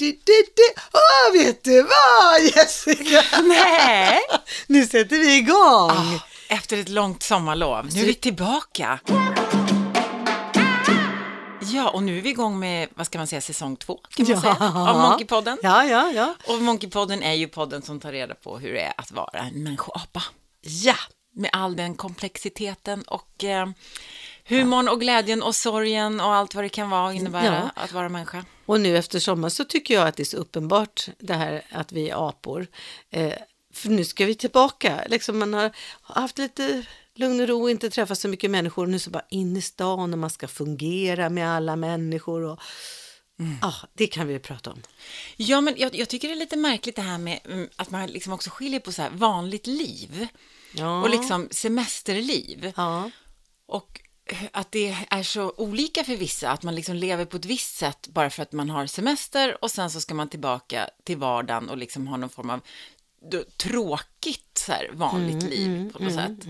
du, du, du. Åh, vet du vad Jessica? Nej! Nu sätter vi igång. Ah, efter ett långt sommarlov. Nu är vi tillbaka. Ja, och nu är vi igång med, vad ska man säga, säsong två, kan man säga, av Monkeypodden. Ja, ja, ja. Och Monkeypodden är ju podden som tar reda på hur det är att vara en människoapa. Ja, Med all den komplexiteten och eh, humorn och glädjen och sorgen och allt vad det kan vara innebära att vara människa. Och nu efter sommaren så tycker jag att det är så uppenbart det här att vi är apor. Eh, för nu ska vi tillbaka. Liksom man har haft lite lugn och ro och inte träffat så mycket människor. Nu så bara in i stan och man ska fungera med alla människor. Och, ah, det kan vi prata om. Ja, men jag, jag tycker det är lite märkligt det här med mm, att man liksom också skiljer på så här vanligt liv Ja. och liksom semesterliv. Ja. Och att det är så olika för vissa, att man liksom lever på ett visst sätt bara för att man har semester och sen så ska man tillbaka till vardagen och liksom ha någon form av tråkigt så här, vanligt liv på något sätt.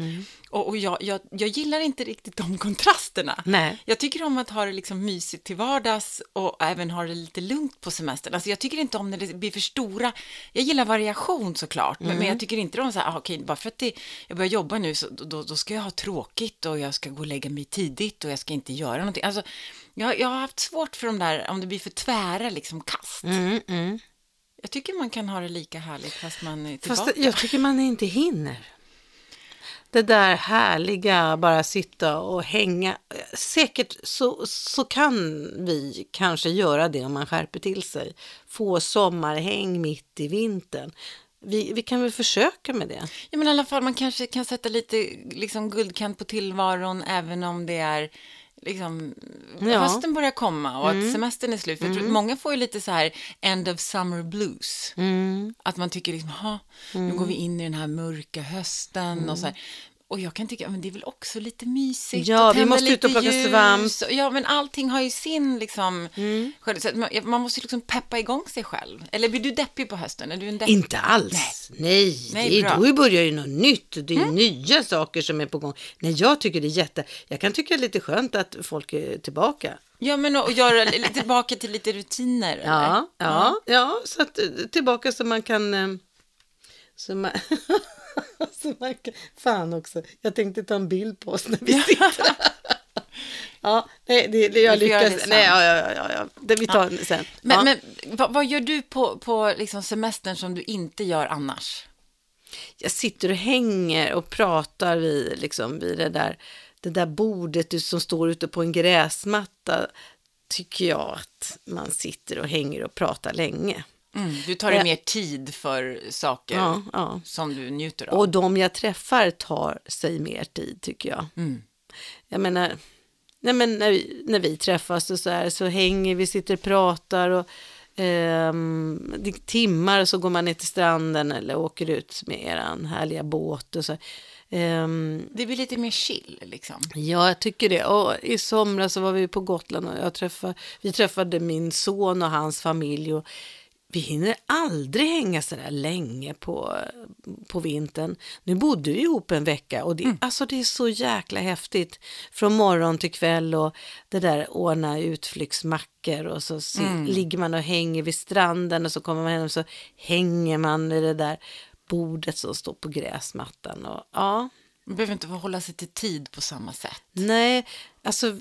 Och, och jag, jag, jag gillar inte riktigt de kontrasterna. Nej. Jag tycker om att ha det liksom mysigt till vardags och även ha det lite lugnt på semestern. Alltså jag tycker inte om när det blir för stora. Jag gillar variation såklart, men, men jag tycker inte om så här, ah, okej, bara för att det, jag börjar jobba nu så då, då ska jag ha tråkigt och jag ska gå och lägga mig tidigt och jag ska inte göra någonting. Alltså, jag, jag har haft svårt för de där, om det blir för tvära liksom kast. Jag tycker man kan ha det lika härligt fast man är tillbaka. Fast jag tycker man inte hinner. Det där härliga, bara sitta och hänga. Säkert så, så kan vi kanske göra det om man skärper till sig. Få sommarhäng mitt i vintern. Vi, vi kan väl försöka med det. Ja, men i alla fall, man kanske kan sätta lite liksom, guldkant på tillvaron även om det är liksom, Ja. Mm. hösten börjar komma och att semestern är slut. För jag tror, många får ju lite så här end of summer blues. Mm. Att man tycker liksom, "Ha, nu går vi in i den här mörka hösten och så här. Och jag kan tycka, men det är väl också lite mysigt. Ja, vi måste ut och plocka ljus. svamp. Ja, men allting har ju sin liksom, Mm. man, måste liksom peppa igång sig själv. Eller blir du deppig på hösten? Är du en deppig? Inte alls. Nej, Nej, det är. Mm. då börjar ju något nytt. Det är nya saker som är på gång. Nej, jag tycker det är jätte... Jag kan tycka det är lite skönt att folk är tillbaka. Ja, men och göra tillbaka till lite rutiner. eller? Ja, ja, ja, så att eh, tillbaka så man kan... eh, Så man, så man kan fan också, jag tänkte ta en bild på oss när vi sitter. ja, nej, det, det, jag lyckas. nej, ja, ja, ja, ja, det vi tar den sen. Men, ja. men vad, vad gör du på, på liksom semestern som du inte gör annars? jag sitter och hänger och pratar vid, liksom, vid det, där, det där bordet som står ute på en gräsmatta. Tycker jag att man sitter och hänger och pratar länge. Mm, du tar dig mer tid för saker Ja, ja. som du njuter av. Och de jag träffar tar sig mer tid tycker jag. Mm. Jag menar, nej men när, vi, när vi träffas och så här så hänger vi, sitter och pratar och är timmar så går man ner till stranden eller åker ut med eran härliga båt och så. Ehm, Det blir lite mer chill, liksom. Ja, jag tycker det. Och I somras så var vi på Gotland och jag träffade, vi träffade min son och hans familj. Och vi hinner aldrig hänga så där länge på, på vintern. Nu bodde vi ihop en vecka och det, alltså det är så jäkla häftigt. Från morgon till kväll och det där ordna utflyktsmackor och så se, ligger man och hänger vid stranden och så kommer man hem och så hänger man vid det där bordet som står på gräsmattan. Och, ja, Man behöver inte hålla sig till tid på samma sätt. Nej, alltså,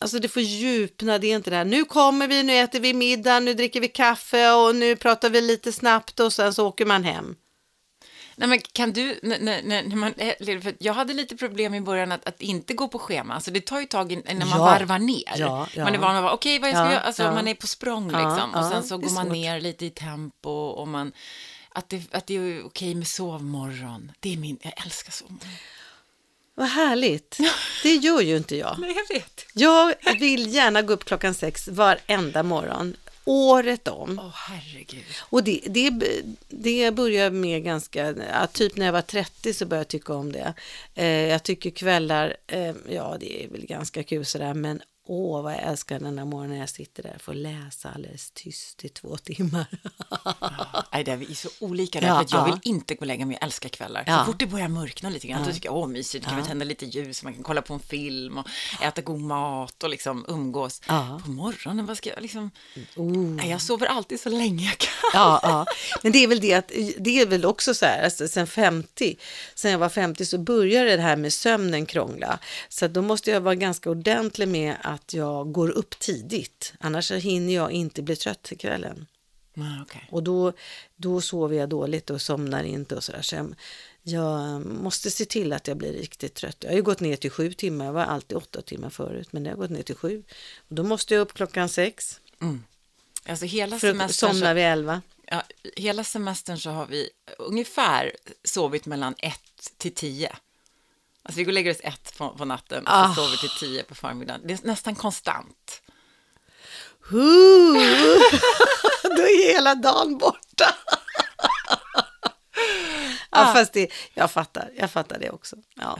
alltså det får djupna. Det är inte det här, nu kommer vi, nu äter vi middag, nu dricker vi kaffe och nu pratar vi lite snabbt och sen så åker man hem. Nej, men kan du, när, när, man, för jag hade lite problem i början att, att inte gå på schema, alltså det tar ju tag in- när man Ja. varvar ner. Ja, ja. Man är van att vara, okej, vad jag ska Ja, göra, alltså ja. man är på språng liksom, och sen så går man ner lite i tempo och man, att det, att det är okej med sovmorgon, det är min, jag älskar sovmorgon. Vad härligt. Det gör ju inte jag. Nej, jag vet. Jag vill gärna gå upp klockan sex varenda morgon, året om. Åh, herregud. Och det, det, det börjar med ganska, ja, typ när jag var 30 så började jag tycka om det. Eh, jag tycker kvällar, eh, ja det är väl ganska kul sådär, men Åh, vad jag älskar den där morgonen när jag sitter där och får läsa alldeles tyst i två timmar. Nej, det är vi så olika där, Ja, för jag ja. vill inte gå och lägga mig, jag älskar kvällar. Ja. Så fort det börjar mörkna lite grann, då tycker jag, åh mysigt, kan vi tända lite ljus, man kan kolla på en film och äta god mat och liksom umgås. Ja. På morgonen, vad ska jag liksom... Oh. Nej, jag sover alltid så länge jag kan. Ja, ja, men det är väl det att det är väl också så här, alltså, sen 50, sen jag var 50 så började det här med sömnen krångla. Så då måste jag vara ganska ordentlig med att jag går upp tidigt, annars hinner jag inte bli trött till kvällen. Ah, okej. Och då, då sover jag dåligt och somnar inte och sådär. Så jag, jag måste se till att jag blir riktigt trött. Jag har ju gått ner till sju timmar, jag var alltid åtta timmar förut, men det har gått ner till sju. Och då måste jag upp klockan sex, Alltså hela för att semestern, somna vid elva. ja, hela semestern så har vi ungefär sovit mellan ett till tio. Alltså vi går och lägger oss ett på, på natten och Ah. så sover till tio på förmiddagen. Det är nästan konstant. Då är hela dagen borta. ja, fast det, jag fattar, jag fattar det också. Ja,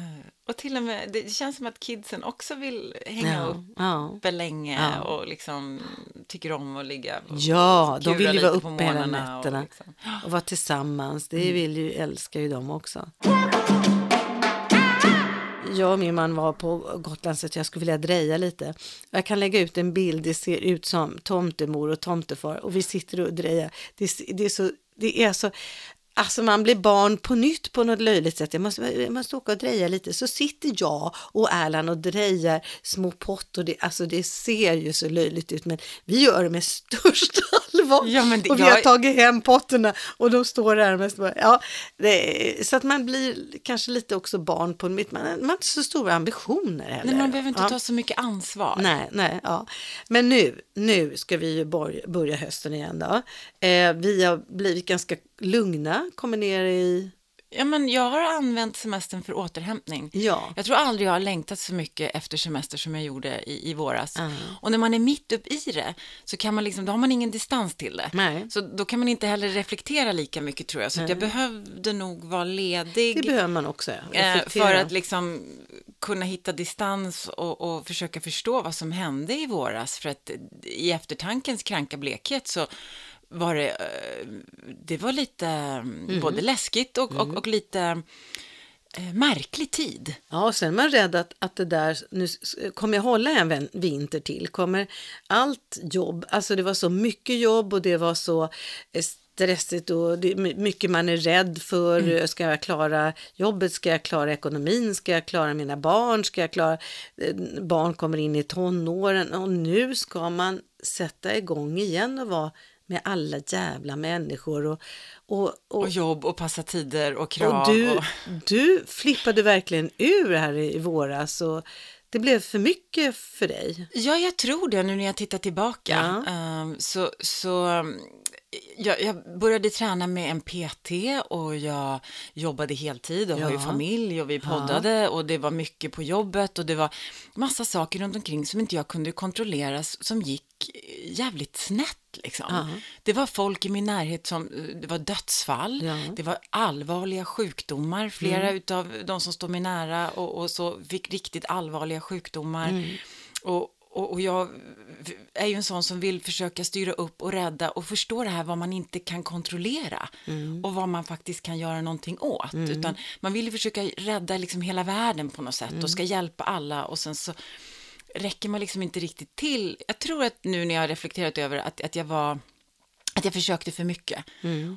Och till och med, det känns som att kidsen också vill hänga ja, upp ja. uppe länge Ja. och liksom tycker om att ligga och ja de vill ju vara på uppe hela morgnarna och nätterna liksom- och vara tillsammans. Det vill ju, älskar ju de också. Jag och min man var på Gotland så att jag skulle vilja dreja lite. Jag kan lägga ut en bild, det ser ut som tomtemor och tomtefar och vi sitter och drejar. Det, det är så, det är så, alltså man blir barn på nytt på något löjligt sätt. Jag måste, jag måste åka och dreja lite. Så sitter jag och Erland och drejar små pottor. Det, alltså det ser ju så löjligt ut men vi gör det med största allvar. Ja, det- och vi har jag- tagit hem potterna och de står där mest bara, ja, det, så att man blir kanske lite också barn på nytt. Man, man har inte så stora ambitioner heller. Nej, man behöver inte ja. ta så mycket ansvar. Nej, nej, ja. Men nu, nu ska vi ju börja hösten igen då. Eh, vi har blivit ganska lugna, kommer ner i, Ja, men jag har använt semestern för återhämtning. ja, Jag tror aldrig jag har längtat så mycket efter semester som jag gjorde i, i våras. Mm. Och när man är mitt upp i det så kan man liksom, då har man ingen distans till det. Nej. Så då kan man inte heller reflektera lika mycket tror jag. Så jag behövde nog vara ledig. det behöver man också. ja. Eh, för att liksom kunna hitta distans och, och försöka förstå vad som hände i våras. För att i eftertankens kranka blekhet så var det, eh, det var lite mm. både läskigt och, och, och lite eh, märklig tid. Ja, och sen är man rädd att, att det där, nu kommer jag hålla en vin- vinter till, kommer allt jobb, alltså det var så mycket jobb och det var så eh, stressigt och det är my- mycket man är rädd för, ska jag klara jobbet, ska jag klara ekonomin, ska jag klara mina barn, ska jag klara, barn kommer in i tonåren? Och nu ska man sätta igång igen och vara med alla jävla människor och, och, och Och jobb och passa tider och krav. och du, och... du flippade verkligen ur här i våras och det blev för mycket för dig. Ja, jag tror det nu när jag tittar tillbaka. Ja. Ehm, så så um, jag, jag började träna med en PT och jag jobbade heltid och har ju Ja. familj och vi poddade och det var mycket på jobbet och det var massa saker runt omkring som inte jag kunde kontrollera som gick jävligt snett. Liksom. Ja. Det var folk i min närhet som, det var dödsfall, Ja. Mm. det var allvarliga sjukdomar, flera utav de som står mig nära och, och så fick riktigt allvarliga sjukdomar. Mm. Och, och, och jag är ju en sån som vill försöka styra upp och rädda och förstå det här vad man inte kan kontrollera Mm. och vad man faktiskt kan göra någonting åt. Utan man vill ju försöka rädda liksom hela världen på något sätt Mm. och ska hjälpa alla och sen så räcker man liksom inte riktigt till. Jag tror att nu när jag har reflekterat över att, att jag var att jag försökte för mycket.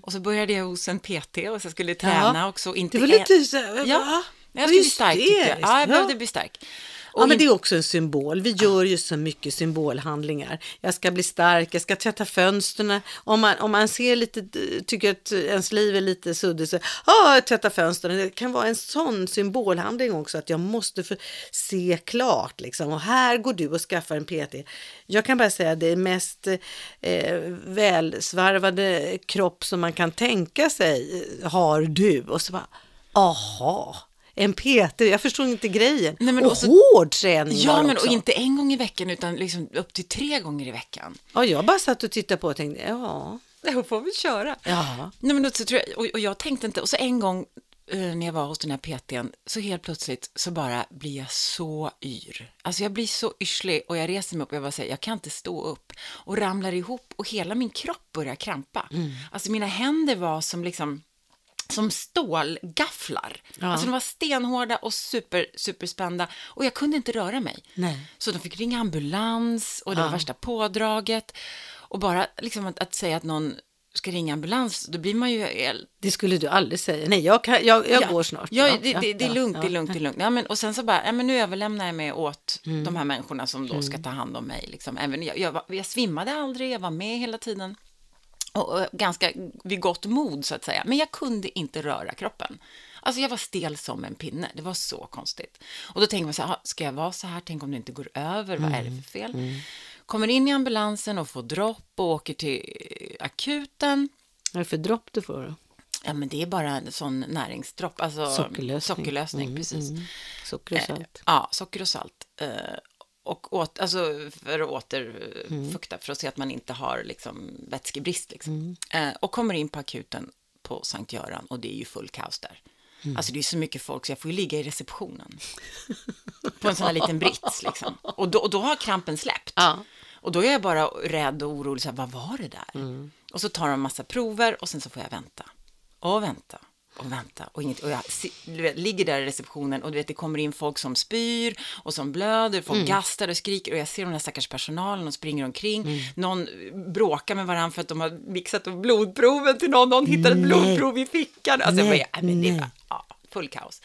Och så började jag hos en PT och så skulle jag träna Mm. Ja. också. Inte Det var lite så Ja, va? Jag skulle bli stark det, jag. Ja, jag ja. behövde bli stark. Ja, men det är också en symbol. Vi gör ju så mycket symbolhandlingar. Jag ska bli stark, jag ska tvätta fönstren. Om man, om man ser lite, tycker att ens liv är lite suddigt så, ja, tvätta fönstren. Det kan vara en sån symbolhandling också, att jag måste se klart liksom. Och här går du och skaffar en PT. Jag kan bara säga det är mest eh, välsvarvade kropp som man kan tänka sig har du. Och så bara, aha. En PT, jag förstår inte grejen. Nej, men och också- hård träning Ja, men också. och inte en gång i veckan utan liksom upp till tre gånger i veckan. Ja, jag bara satt och tittade på och tänkte, ja, Jag får vi köra. ja. Nej, men då så tror jag, och, och jag tänkte inte, och så en gång eh, när jag var hos den här PTn, så helt plötsligt så bara blir jag så yr. Alltså jag blir så yrslig och jag reser mig upp och jag bara säger, jag kan inte stå upp och ramlar ihop och hela min kropp börjar krampa. Alltså mina händer var som liksom som stålgafflar. Ja. Alltså de var stenhårda och super, superspända och jag kunde inte röra mig. Nej. Så de fick ringa ambulans och det var Ja. värsta pådraget. Och bara liksom att, att säga att någon ska ringa ambulans, då blir man ju helt Det skulle du aldrig säga. Nej, jag, kan, jag, jag Ja. går snart. Ja, det, det, det är ja, lugnt, ja. det är lugnt, det är lugnt. Ja, men, och sen så bara, ja, men nu överlämnar jag mig åt Mm. de här människorna som då ska ta hand om mig. Liksom. Även, jag, jag, var- jag svimmade aldrig, jag var med hela tiden. Och, ganska vid gott mod, så att säga. Men jag kunde inte röra kroppen. Alltså jag var stel som en pinne, det var så konstigt. Och då tänker man så här, "Ah, ska jag vara så här? Tänk om det inte går över, vad är det för fel? Kommer in i ambulansen och får dropp och åker till eh, akuten. Vad är det för dropp du får då? Ja, men det är bara en sån näringsdropp, alltså Sockerlösning. sockerlösning Mm, precis. mm. Socker och Eh, salt. Ja, socker och salt. Eh, och åt, alltså för att återfukta, för att se att man inte har liksom, vätskebrist. Liksom. Eh, och kommer in på akuten på Sankt Göran och det är ju full kaos där. Alltså det är så mycket folk så jag får ju ligga i receptionen. på en sån här liten brits liksom. Och då, och då har krampen släppt. Ja. Och då är jag bara rädd och orolig, så här, vad var det där? Och så tar de massa prover och sen så får jag vänta. Och vänta. Och vänta. Och, inget, och jag vet, ligger där i receptionen och du vet, det kommer in folk som spyr och som blöder, folk gastar och skriker och jag ser de där stackars personalen och springer omkring. Någon bråkar med varandra för att de har mixat blodproven till någon, någon hittar ett blodprov i fickan. Alltså, Nej, vad är- men det var ja, full kaos.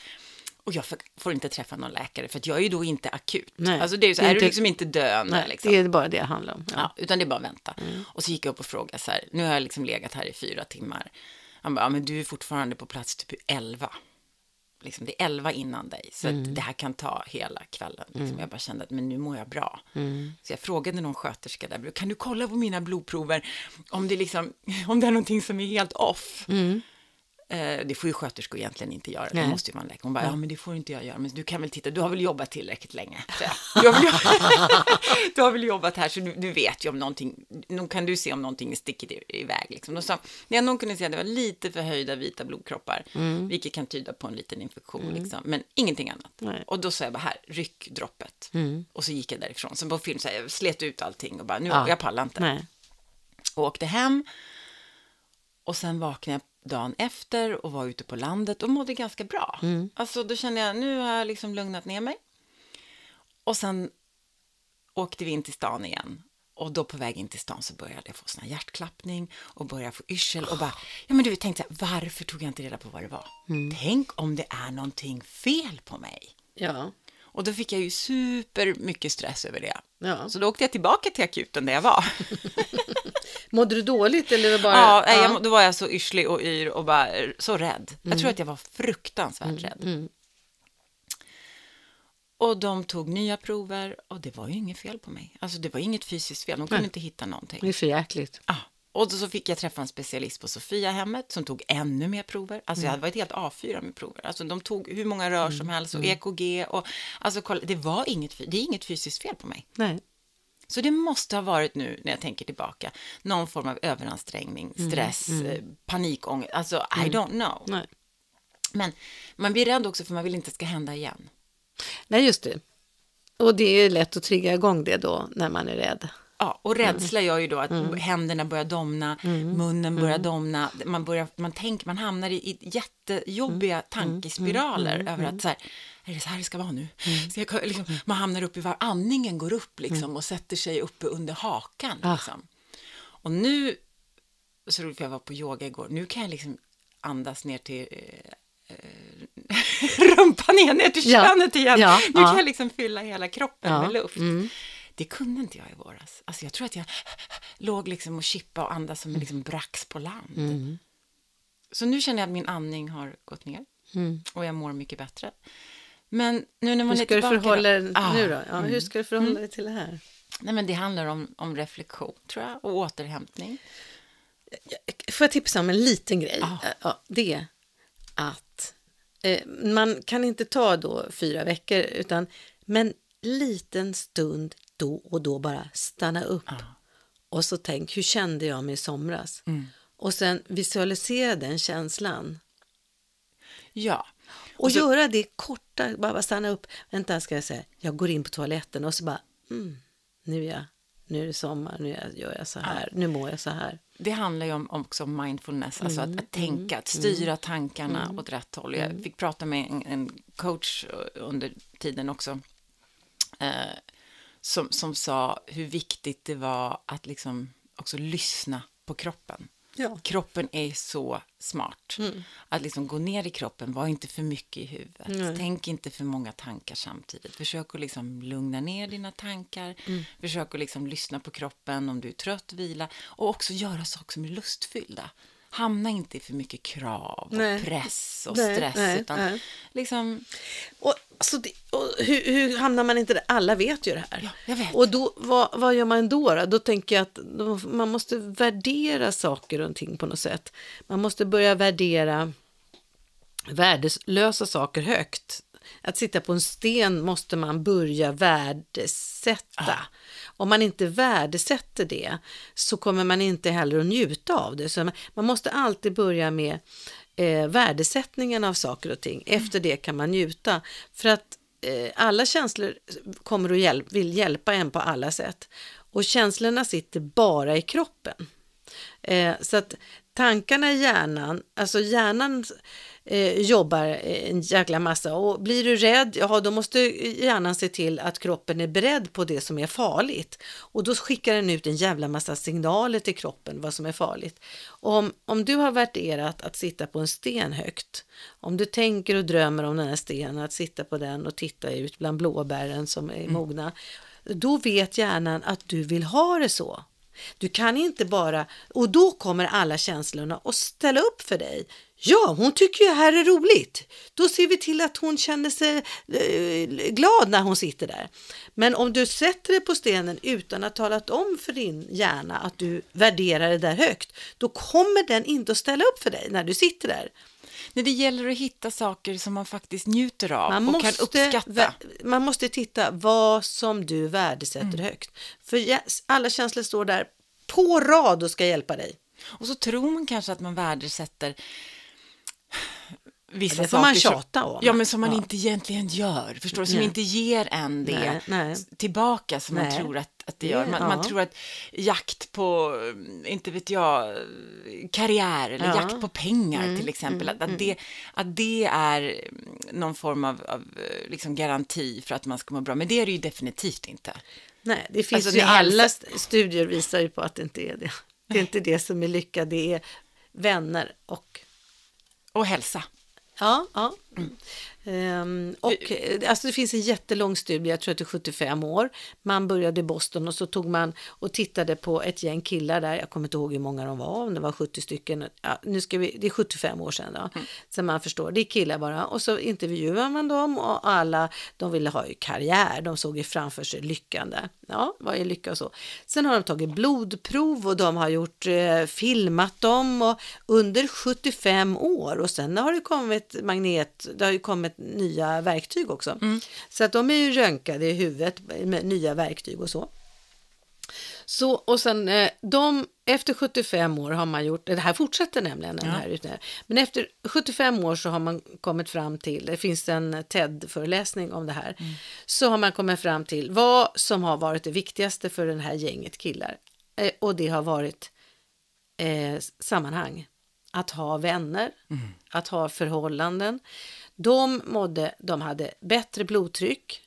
Och jag får, inte träffa någon läkare för att jag är ju då inte akut. Nej. Alltså det är ju så, är är du inte- liksom inte döende Nej, liksom. det är bara det det handlar om. Ja. Ja, utan det är bara att vänta. Och så gick jag upp och frågade så här, nu har jag liksom legat här i fyra timmar. Han bara, ja, men du är fortfarande på plats typ elva. Liksom, det är elva innan dig, så att det här kan ta hela kvällen. Liksom. Jag bara kände att men nu mår jag bra. Så jag frågade någon sköterska där, kan du kolla på mina blodprover om det, liksom, om det är någonting som är helt off? Eh, det får ju sköterskor egentligen inte göra, det måste ju vara en läkare. Hon bara, ja men det får inte jag göra, men du kan väl titta, du har väl jobbat tillräckligt länge? Du, har väl, du har väl jobbat här, så du, du vet ju om någonting, nog kan du se om någonting sticker i- iväg. Liksom. Och så, det enda hon kunde säga, det var lite förhöjda vita blodkroppar, vilket kan tyda på en liten infektion, liksom. men ingenting annat. Nej. Och då sa jag bara, här, ryck droppet. Och så gick jag därifrån. Så på film så här, jag slet ut allting och bara, nu, Ja. jag pallar inte Nej. och åkte hem. Och sen vaknade jag dagen efter och var ute på landet och mådde ganska bra. Alltså då kände jag, nu har jag liksom lugnat ner mig. Och sen åkte vi in till stan igen. Och då på väg in till stan så började jag få sån här hjärtklappning och började få yrsel och bara, ja men du tänkte så här, varför tog jag inte reda på vad det var? Tänk om det är någonting fel på mig. Ja. Och då fick jag ju super mycket stress över det. Ja. Så då åkte jag tillbaka till akuten där jag var. Mådde du dåligt eller var bara... Ja, nej, Jag, då var jag så yrslig och yr och bara eh, så rädd. Jag tror att jag var fruktansvärt rädd. Och de tog nya prover och det var ju inget fel på mig. Alltså det var inget fysiskt fel, de kunde Nej. inte hitta någonting. Det är för jäkligt. Ah. Och så fick jag träffa en specialist på Sofiahemmet som tog ännu mer prover. Alltså jag hade varit helt A4 med prover. Alltså de tog hur många rör som helst och EKG och alltså kolla, det var inget, det är inget fysiskt fel på mig. Nej. Så det måste ha varit nu, när jag tänker tillbaka, någon form av överansträngning, stress, eh, panikångest, alltså I don't know. Nej. Men man blir rädd också för man vill inte att det ska hända igen. Nej, just det. Och det är lätt att trigga igång det då när man är rädd. Ja, och rädsla gör ju då att händerna börjar domna, munnen börjar domna, man, börjar, man, tänker, man hamnar i, i jättejobbiga tankespiraler över att så här, är det så här det ska vara nu? Ska jag, liksom, man hamnar upp i var andningen går upp liksom, och sätter sig uppe under hakan. Ah. Liksom. Och nu, så roligt för jag var på yoga igår, nu kan jag liksom andas ner till eh, rumpan igen, ner till Ja. könet igen. Ja, Nu ja. kan jag liksom fylla hela kroppen Ja, med luft. Mm. Det kunde inte jag i våras. Alltså jag tror att jag låg liksom och chippa och andas som en liksom brax på land. Mm. Så nu känner jag att min andning har gått ner Mm. och jag mår mycket bättre. Men nu när man Hur är ska du tillbaka... förhålla dig då, Ah, nu då? Ja, Hur ska du förhålla dig till det här? Nej, men det handlar om, om reflektion, tror jag, och återhämtning. Får jag tipsa om en liten grej? Ja. Ja, det är att eh, man kan inte ta då fyra veckor, utan men liten stund då och då bara stanna upp. Och så tänk, hur kände jag mig i somras? Och sen visualisera den känslan. Ja. Och, så- göra det korta, bara stanna upp. Vänta, ska jag säga. Jag går in på toaletten och så bara, mm, nu är jag, nu är det sommar, nu gör jag så här, nu mår jag så här. Det handlar ju om, också om mindfulness, alltså att, att tänka, att styra tankarna åt rätt håll. Jag fick prata med en, en coach eh, under tiden också, eh, som, som sa hur viktigt det var att liksom också lyssna på kroppen. Ja. Kroppen är så smart. Att liksom gå ner i kroppen, var inte för mycket i huvudet. Tänk inte för många tankar samtidigt. Försök att liksom lugna ner dina tankar. Försök att liksom lyssna på kroppen om du är trött, vila. Och också göra saker som är lustfyllda. Hamna inte i för mycket krav och Nej. press och Nej, stress. nej, utan liksom, Och, alltså det, och hur, hur hamnar man inte där? Alla vet ju det här. Ja. Och då, vad, vad gör man då? Då, då tänker jag att man måste värdera saker och ting på något sätt. Man måste börja värdera värdelösa saker högt. Att sitta på en sten måste man börja värdesätta. Om man inte värdesätter det så kommer man inte heller att njuta av det. Så man, måste alltid börja med eh, värdesättningen av saker och ting. Efter det kan man njuta. För att eh, alla känslor kommer att hjälp, vill hjälpa en på alla sätt. Och känslorna sitter bara i kroppen. Eh, så att tankarna i hjärnan, alltså hjärnan eh, jobbar en jäkla massa och blir du rädd, ja då måste hjärnan se till att kroppen är beredd på det som är farligt och då skickar den ut en jävla massa signaler till kroppen vad som är farligt. Om, om du har värderat att sitta på en sten högt, om du tänker och drömmer om den här stenen, att sitta på den och titta ut bland blåbären som är mogna, då vet hjärnan att du vill ha det så. Du kan inte bara, och då kommer alla känslorna att ställa upp för dig. Ja, hon tycker ju det här är roligt. Då ser vi till att hon känner sig eh, glad när hon sitter där. Men om du sätter dig på stenen utan att talat om för din hjärna att du värderar det där högt, då kommer den inte att ställa upp för dig när du sitter där när det gäller att hitta saker som man faktiskt njuter av Man och måste, kan uppskatta. man måste titta vad som du värdesätter Mm. högt. För alla känslor står där på rad och ska hjälpa dig. Och så tror man kanske att man värdesätter vissa Det får man saker som- tjata om. Ja, men som man Ja. inte egentligen gör. Förstår du? Som Nej. inte ger en det Nej, nej. tillbaka som man tror att, att det gör. Man, man ja. tror att jakt på, eh, inte vet jag, karriär eller Ja. Mm, jakt på pengar till exempel. Att, att, det, att det är mm, någon form av, av eh, liksom garanti för att man ska må bra. Men det är det ju definitivt inte. Nej, det finns Alltså, ju alla hälsa- st- studier visar ju på att det inte är det. Det är inte det som är lycka, det är vänner och Och hälsa. Ja, ja. Ehm, och eh, alltså det finns en jättelång studie, jag tror att det är 75 år. Man började i Boston och så tog man och tittade på ett gäng killar där. Jag kommer inte ihåg hur många de var, om det var 70 stycken. Ja, nu ska vi, det är 75 år sedan då. Så man förstår, det är killar bara. Och så intervjuar man dem och alla, de ville ha ju karriär, de såg ju framför sig lyckan där. Ja, vad är lycka och så. Sen har de tagit blodprov och de har gjort, eh, filmat dem och under 75 år och sen har det kommit magnet, det har ju kommit nya verktyg också. Så att de är ju röntgade i huvudet med nya verktyg och så. Så, och sen eh, de, efter 75 år har man gjort, det här fortsätter nämligen den här utredningen, men efter 75 år så har man kommit fram till, det finns en TED-föreläsning om det här, så har man kommit fram till vad som har varit det viktigaste för det här gänget killar. Eh, och det har varit eh, sammanhang, att ha vänner, att ha förhållanden. De mådde, de hade bättre blodtryck,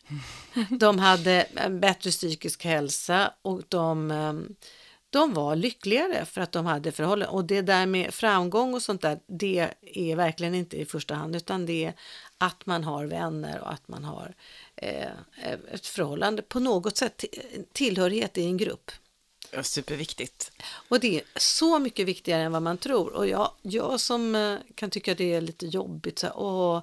de hade en bättre psykisk hälsa och de, ehm, de var lyckligare för att de hade förhållanden. Och det där med framgång och sånt där, det är verkligen inte i första hand, utan det är att man har vänner och att man har eh, ett förhållande på något sätt, tillhörighet i en grupp. Ja, superviktigt. Och det är så mycket viktigare än vad man tror. Och jag, jag som eh, kan tycka det är lite jobbigt, så här, åh,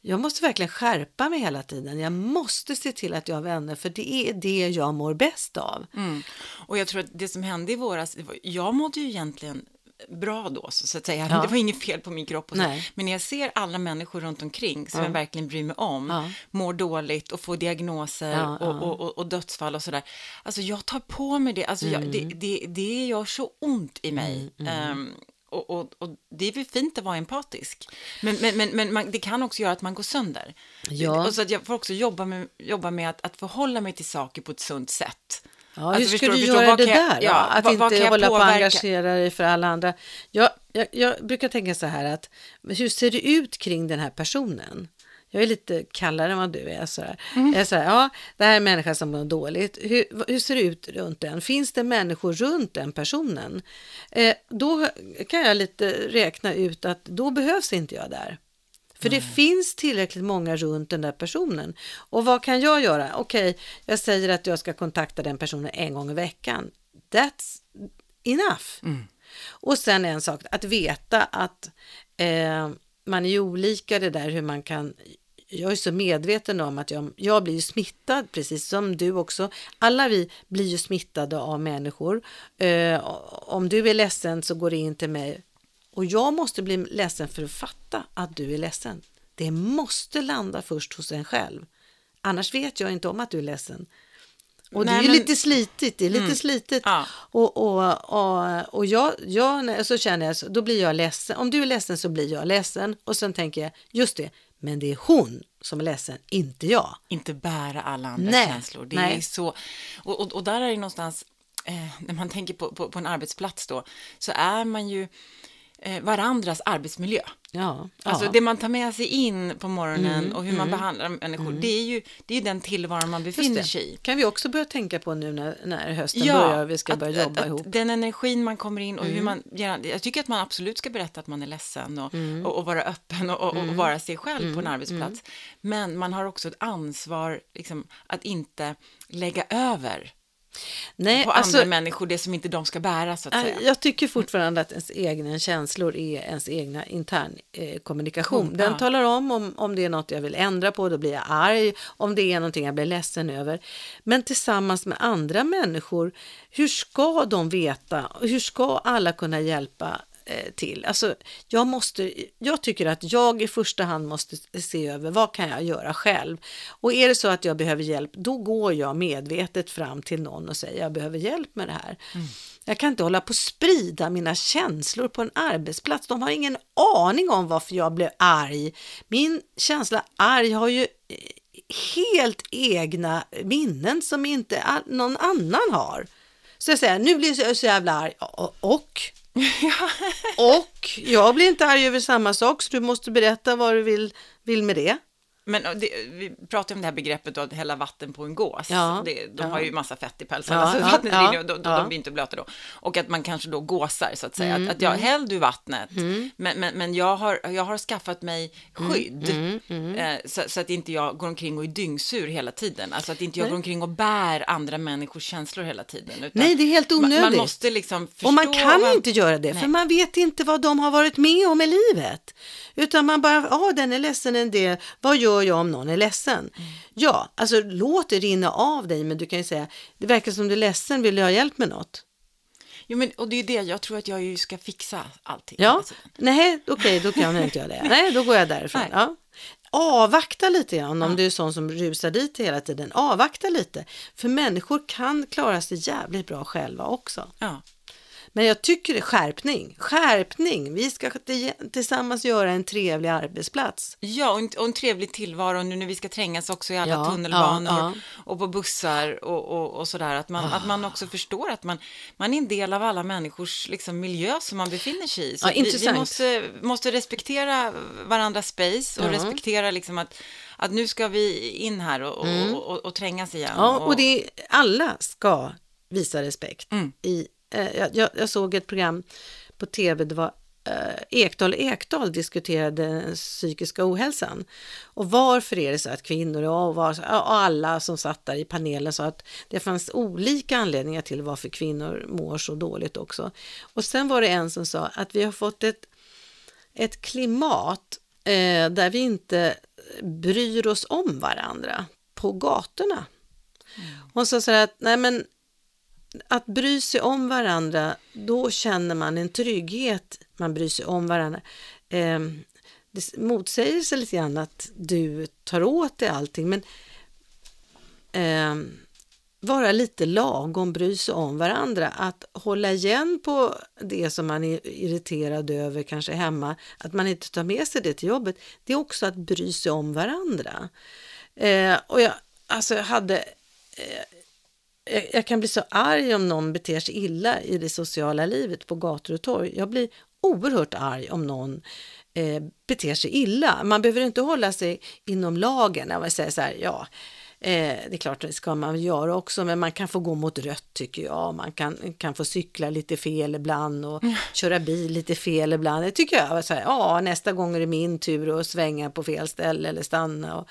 jag måste verkligen skärpa mig hela tiden. Jag måste se till att jag har vänner, för det är det jag mår bäst av. Mm. Och jag tror att det som hände i våras, jag mådde ju egentligen bra då, så att säga. Ja. Det var inget fel på min kropp. Men när jag ser alla människor runt omkring som jag verkligen bryr mig om, Ja. mår dåligt och får diagnoser Ja, och, ja. Och, och, och dödsfall och sådär. Alltså jag tar på mig det, alltså jag, Mm. det, det, det gör så ont i mig. Ehm, och, och, och det är väl fint att vara empatisk. Men, men, men, men man, det kan också göra att man går sönder. Ja. Och så att jag får också jobba med, jobba med att, att förhålla mig till saker på ett sunt sätt. Ja, Alltså, hur ska du förstår, göra vad det jag- där? då? ja, att vad- vad inte jag hålla på och påverka? engagera dig för alla andra. Jag, jag, jag brukar tänka så här att hur ser det ut kring den här personen? Jag är lite kallare än vad du är. Så här. Mm. Jag är så här, ja, det här är en människa som mår dåligt. Hur, hur ser det ut runt den? Finns det människor runt den personen? Eh, då kan jag lite räkna ut att då behövs inte jag där. För det finns tillräckligt många runt den där personen. Och vad kan jag göra? Okej, jag säger att jag ska kontakta den personen en gång i veckan. That's enough. Och sen en sak, att veta att eh, man är ju olika det där hur man kan jag är så medveten om att jag, jag blir smittad, precis som du också. Alla vi blir ju smittade av människor. Eh, om du är ledsen så går det in till mig. Och jag måste bli ledsen för att fatta att du är ledsen. Det måste landa först hos en själv. Annars vet jag inte om att du är ledsen. Och det Nej, är ju men- lite slitigt, det är lite slitigt. Ja. Och, och, och, och jag, jag, så känner jag, så- då blir jag ledsen. Om du är ledsen så blir jag ledsen. Och sen tänker jag, just det, men det är hon som är ledsen, inte jag. inte bära alla andras Nej, känslor. Det nej. är så, och, och, och där är det någonstans, eh, när man tänker på, på, på en arbetsplats då, så är man ju varandras arbetsmiljö. Ja, Alltså ja. det man tar med sig in på morgonen Mm, och hur man behandlar människor, det är ju det är den tillvaron man befinner sig i. kan vi också börja tänka på nu när, när hösten börjar och vi ska att- börja jobba att, ihop. Mm. Den energin man kommer in och hur man, jag tycker att man absolut ska berätta att man är ledsen och, Mm. och, och vara öppen och, och, och vara sig själv på en arbetsplats. Men man har också ett ansvar liksom, att inte lägga över Nej, på alltså, andra människor det som inte de ska bära så att säga. Jag tycker fortfarande att ens egna känslor är ens egna intern eh, kommunikation. Mm, Den ja. talar om, om om det är något jag vill ändra på, då blir jag arg. Om det är någonting jag blir ledsen över. Men tillsammans med andra människor, hur ska de veta? Hur ska alla kunna hjälpa till? Alltså, jag, måste, jag tycker att jag i första hand måste se över vad kan jag göra själv? Och är det så att jag behöver hjälp, då går jag medvetet fram till någon och säger jag behöver hjälp med det här. Jag kan inte hålla på och sprida mina känslor på en arbetsplats. De har ingen aning om varför jag blev arg. Min känsla arg har ju eh, helt egna minnen som inte någon annan har. Så jag säger, nu blir jag så jävla arg. Och, och, jag blir inte arg över samma sak, så du måste berätta vad du vill, vill med det. Men det, vi pratar om det här begreppet då, att hälla vatten på en gås. Ja, det, de ja. har ju massa fett i pälsarna, Ja, så ja, vattnet ja, rinner och de, de, blir inte blöta då. Och att man kanske då gåsar, så att säga. Mm, att, att jag häll du vattnet, men, men, men jag, har, jag har skaffat mig Mm, skydd. Eh, så, så att inte jag går omkring och är dyngsur hela tiden. Alltså att inte jag går omkring och bär andra människors känslor hela tiden. Nej, det är helt man, man onödigt. måste liksom förstå. Och man kan vad- inte göra det, för Nej. man vet inte vad de har varit med om i livet. Utan man bara, ja den är ledsen en del, vad gör jag om någon är ledsen? Mm. Ja, alltså låt det rinna av dig, men du kan ju säga, det verkar som du är ledsen, vill du ha hjälp med något? Jo, men, och det är det, jag tror att jag ju ska fixa allting. Ja, tiden. nej, okej, då kan jag inte göra det. Nej, då går jag därifrån. Ja. Avvakta lite grann om du är sån som rusar dit hela tiden. Avvakta lite, för människor kan klara sig jävligt bra själva också. Ja. Men jag tycker det är skärpning. Skärpning. Vi ska tillsammans göra en trevlig arbetsplats. Ja, och en, och en trevlig tillvaro nu när vi ska trängas också i alla Ja, tunnelbanor ja, och på bussar och, och, och sådär. Att man, att man också förstår att man, man är en del av alla människors liksom, miljö som man befinner sig i. Så Ja, vi, vi måste, måste respektera varandras space och Ja. respektera liksom att, att nu ska vi in här och, och, och, och, och trängas igen. Mm. Ja, och det alla ska visa respekt. Mm. I, eh, jag, jag, såg ett program på tv, det var eh, Ekdal Ekdal diskuterade den psykiska ohälsan. Och varför är det så att kvinnor och, var, och alla som satt där i panelen sa att det fanns olika anledningar till varför kvinnor mår så dåligt också. Och sen var det en som sa att vi har fått ett, ett klimat eh, där vi inte bryr oss om varandra på gatorna. Hon sa så här att, nej men att bry sig om varandra, då känner man en trygghet. Man bryr sig om varandra. Eh, det motsäger sig lite grann att du tar åt dig allting, men eh, vara lite lagom, bry sig om varandra. Att hålla igen på det som man är irriterad över, kanske hemma, att man inte tar med sig det till jobbet, det är också att bry sig om varandra. Eh, och jag, alltså jag hade eh, eh, jag kan bli så arg om någon beter sig illa i det sociala livet på gator och torg. Jag blir oerhört arg om någon eh, beter sig illa. Man behöver inte hålla sig inom lagen. Jag säger så här, ja, Eh, det är klart, det ska man göra också, men man kan få gå mot rött tycker jag. Man kan, kan få cykla lite fel ibland och mm. köra bil lite fel ibland. Det tycker jag. Så här, ja, nästa gång är det min tur att svänga på fel ställe eller stanna och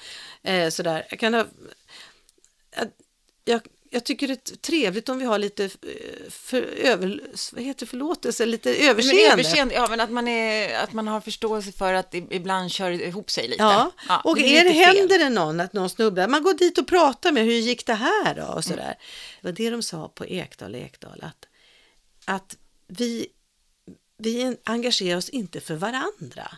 eh, sådär. Jag kan ha, jag, jag tycker det är trevligt om vi har lite eh, för, över, vad heter förlåtelse, lite överseende. Men överseende. Ja, men att man, är, att man har förståelse för att ibland kör ihop sig lite. Ja, ja och det är det, händer det någon, att någon snubblar, man går dit och pratar med, hur gick det här då? Och sådär. Mm. Det var det de sa på Ekdal Ekdal, att, att vi, vi engagerar oss inte för varandra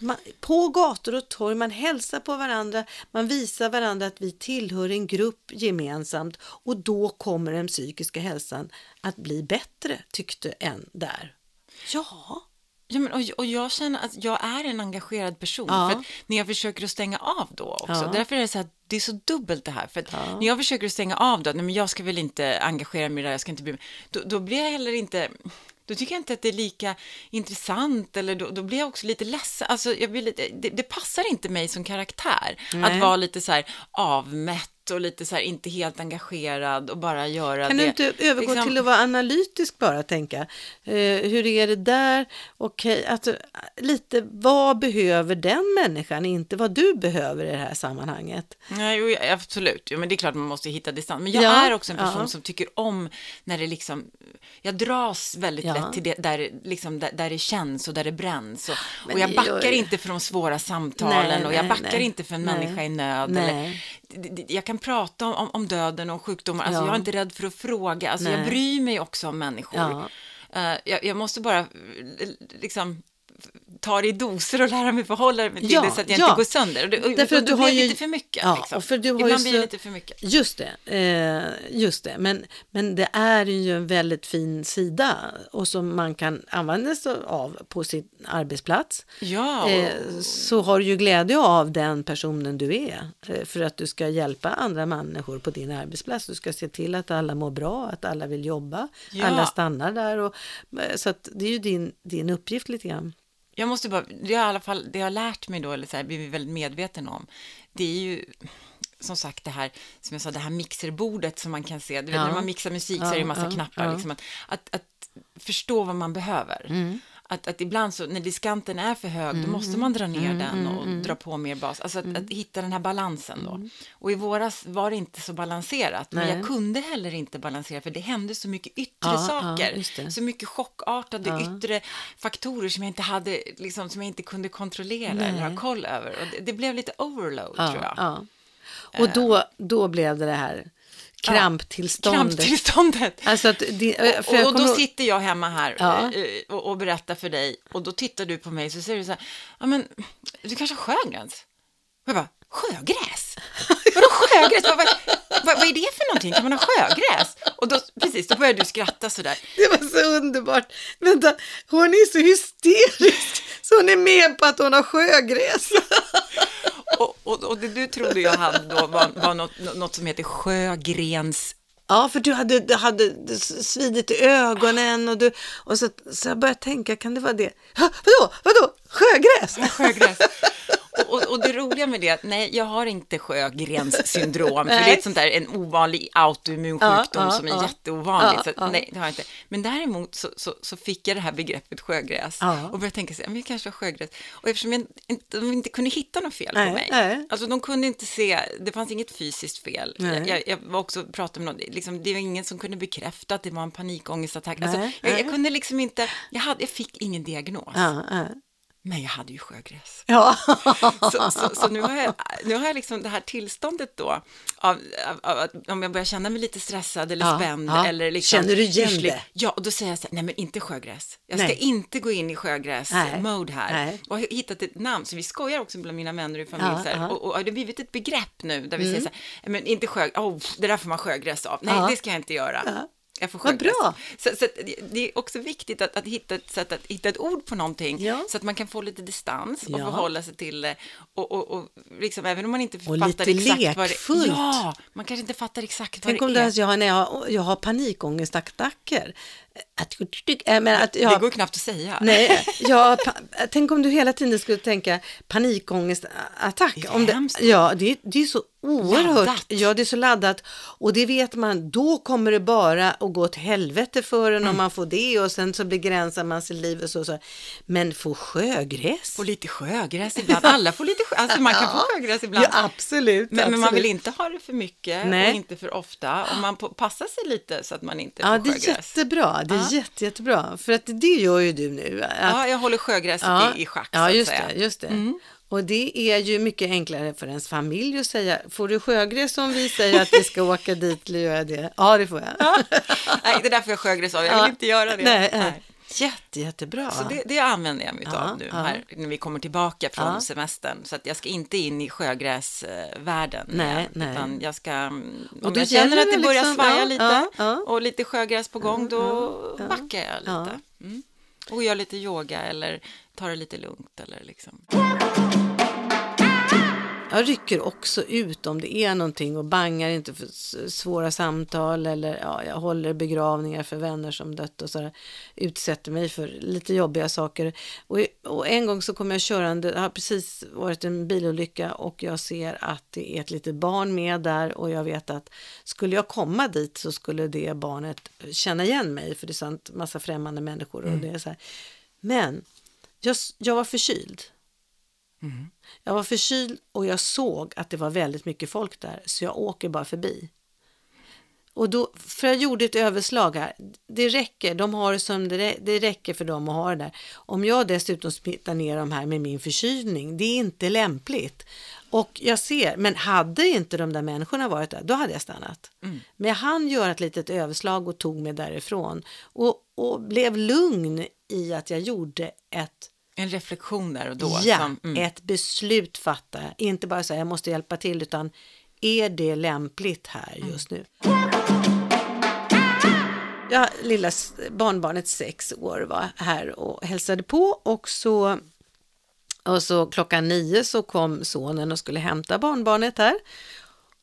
man, på gator och torg, man hälsar på varandra, man visar varandra att vi tillhör en grupp gemensamt och då kommer den psykiska hälsan att bli bättre, tyckte en där. Ja. Ja, men, och, och jag känner att jag är en engagerad person. Ja. För när jag försöker att stänga av då också, ja. därför är det så här, det är så dubbelt det här. För ja. när jag försöker att stänga av då, nej men jag ska väl inte engagera mig där, jag ska inte bli då, då blir jag heller inte då tycker jag inte att det är lika intressant eller då, då blir jag också lite ledsen. Alltså, jag blir lite, det, det passar inte mig som karaktär Nej. att vara lite så här avmätt och lite så här inte helt engagerad och bara göra kan det. Kan du inte övergå liksom... till att vara analytisk bara tänka? Eh, hur är det där? Okej, okay, alltså, lite vad behöver den människan, inte vad du behöver i det här sammanhanget. Nej, jo, absolut, jo, men det är klart man måste hitta distans. Men jag ja, är också en person ja. som tycker om när det liksom, jag dras väldigt ja. lätt till det där, liksom, där, där det känns och där det bränns. Och, och jag backar jag... inte för de svåra samtalen nej, och jag backar nej, inte för en människa i nöd. Eller, jag kan prata om, om döden och sjukdomar, alltså ja. jag är inte rädd för att fråga, alltså jag bryr mig också om människor. Ja. Uh, jag, jag, måste bara liksom ta det i doser och lära mig förhålla mig till ja, det så att jag ja. inte går sönder. Och det, och, Därför och, och, du har ju... lite för mycket. Ja, liksom. för du har Ibland blir det lite för mycket. Just det, eh, just det. Men, men det är ju en väldigt fin sida och som man kan använda sig av på sin arbetsplats. Ja. Eh, så har du ju glädje av den personen du är eh, för att du ska hjälpa andra människor på din arbetsplats. Du ska se till att alla mår bra, att alla vill jobba, ja. alla stannar där. Och, eh, så att det är ju din, din uppgift lite grann jag måste bara, det har i alla fall, det jag har lärt mig då, eller så här, blivit väldigt medveten om, det är ju som sagt det här, som jag sa, det här mixerbordet som man kan se, du vet, ja. när man mixar musik så är det en massa ja, knappar, ja. Liksom, att, att, att, förstå vad man behöver. Mm att, att ibland så när diskanten är för hög, mm, då måste man dra ner mm, den mm, och mm, dra på mer bas. Alltså att, att mm. hitta den här balansen då. Mm. Och i våras var det inte så balanserat, Nej. men jag kunde heller inte balansera för det hände så mycket yttre ja, saker, ja, så mycket chockartade ja. yttre faktorer som jag inte hade, liksom, som jag inte kunde kontrollera Nej. eller ha koll över. Och det, det blev lite overload tror jag. Och då, då blev det det här kramptillståndet. kramptillståndet. Alltså det, och, och då sitter jag hemma här ja. Eh, och, och, berättar för dig och då tittar du på mig så säger du så här, ja men du kanske har sjögräs? Och jag bara, sjögräs? Vadå sjögräs? Vad, vad, vad, vad, är det för någonting? Kan man ha sjögräs? Och då, precis, då började du skratta så där. Det var så underbart. Vänta, hon är så hysterisk så hon är med på att hon har sjögräs. och, och, och det du trodde jag hade då var, var något, något som heter Sjögrens Ja, för du hade, du hade svidit i ögonen och, du, och så, så jag började tänka, kan det vara det? Ha, vadå, vadå, sjögräs? Ja, sjögräs. Och, och, det roliga med det, att nej, jag har inte Sjögrens syndrom, för det är ett sånt där, en ovanlig autoimmun sjukdom ja, som är ja, jätteovanlig. Ja, så, nej, det har jag inte. Men däremot så, så, så, fick jag det här begreppet sjögräs och började tänka sig, men jag kanske har sjögräs. Och eftersom jag inte, de inte kunde hitta något fel nej, på mig, nej. alltså de kunde inte se, det fanns inget fysiskt fel. Jag, jag, jag, var också pratade med någon, liksom, det var ingen som kunde bekräfta att det var en panikångestattack. Alltså, jag, jag, kunde liksom inte, jag, hade, jag fick ingen diagnos. Men jag hade ju sjögräs. Ja. Så, så, så nu, har jag, nu har jag liksom det här tillståndet då, av, av, av, om jag börjar känna mig lite stressad eller Ja, spänd ja. eller liksom... Känner du igen yrslig. det? Ja, och då säger jag så här, nej men inte sjögräs. Jag ska Nej. inte gå in i sjögräs-mode här. Nej. Och har hittat ett namn, så vi skojar också bland mina vänner i familj, Ja, här. Mm. och, och, och det har blivit ett begrepp nu där vi säger så här, "Nej, men inte sjö, oh, det där får man sjögräs av. Nej, Ja. det ska jag inte göra. Ja. Jag får Vad bra. Så, så det- det är också viktigt att, att hitta ett sätt att hitta ett ord på någonting Ja. så att man kan få lite distans och Ja. förhålla sig till det. Och, och, och liksom, även om man inte Och fattar exakt vad det lekfullt. Ja, man kanske inte fattar exakt Tänk vad om det det är. är, jag när jag har, jag har panikångestattacker. Att, äh, men att jag, Det går knappt att säga. Nej, pa, tänk om du hela tiden skulle tänka panikångestattack. Det är Om det, ja, det, det är så oerhört. Laddat. Ja, det är så laddat. Och det vet man, då kommer det bara att gå åt helvete för en Mm. om man får det och sen så begränsar man sitt liv och så. så. Men få sjögräs? Få lite sjögräs ibland. Alla får lite sjö, alltså man kan få sjögräs ibland. Ja, absolut. Men, men man vill absolut. inte ha det för mycket Nej. och inte för ofta. Och man passar sig lite så att man inte Ja, får det är sjögräs. jättebra. Det är Ja. jätte, jättebra. För att det gör ju du nu. Att, Ja, jag håller sjögräset i, i schack så ja just. Mm. det, just det. Och det är ju mycket enklare för ens familj att säga, får du sjögräs om vi säger att vi ska åka dit eller göra det? Ja, det får jag. Nej, det är därför jag sjögräs av. Jag vill Ja. inte göra det. Nej, nej. Jätte, jättebra. Så det, det använder jag mig av nu här, när vi kommer tillbaka från Ja. semestern. Så att jag ska inte in i sjögräsvärlden Nej, nej. utan jag ska, mm, Och då jag känner att det börjar liksom- svaja ja, lite och lite sjögräs på gång, då ja. backar jag lite. Mm. Och gör lite yoga eller tar det lite lugnt eller liksom. Jag rycker också ut om det är någonting och bangar inte för svåra samtal eller ja, jag håller begravningar för vänner som dött och sådär. Utsätter mig för lite jobbiga saker. Och, och en gång så kom jag körande, det har precis varit en bilolycka och jag ser att det är ett litet barn med där och jag vet att skulle jag komma dit så skulle det barnet känna igen mig för det är sant massa främmande människor och det är så här. Men jag, jag var förkyld. Jag var förkyld och jag såg att det var väldigt mycket folk där, så jag åker bara förbi. Och då, för jag gjorde ett överslag här, det räcker, de har det som det, det räcker för dem att ha det där. Om jag dessutom smittar ner dem här med min förkylning, det är inte lämpligt. Och jag ser, men hade inte de där människorna varit där, då hade jag stannat. Men jag hann göra ett litet överslag och tog mig därifrån. Och, och blev lugn i att jag gjorde ett En reflektion där och då. Ja, som, mm. ett beslut fatta. Inte bara säga jag måste hjälpa till utan är det lämpligt här Mm. just nu? Ja, lilla barnbarnet sex år var här och hälsade på och så, och så klockan nio så kom sonen och skulle hämta barnbarnet här.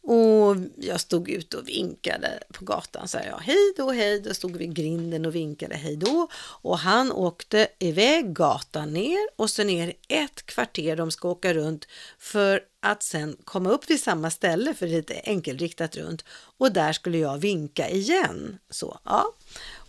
Och jag stod ute och vinkade på gatan, sa jag hej då, hej då, stod vid grinden och vinkade hej då. Och han åkte iväg gatan ner och så ner ett kvarter de ska åka runt för att sen komma upp vid samma ställe för lite enkelriktat runt. Och där skulle jag vinka igen. Så, ja.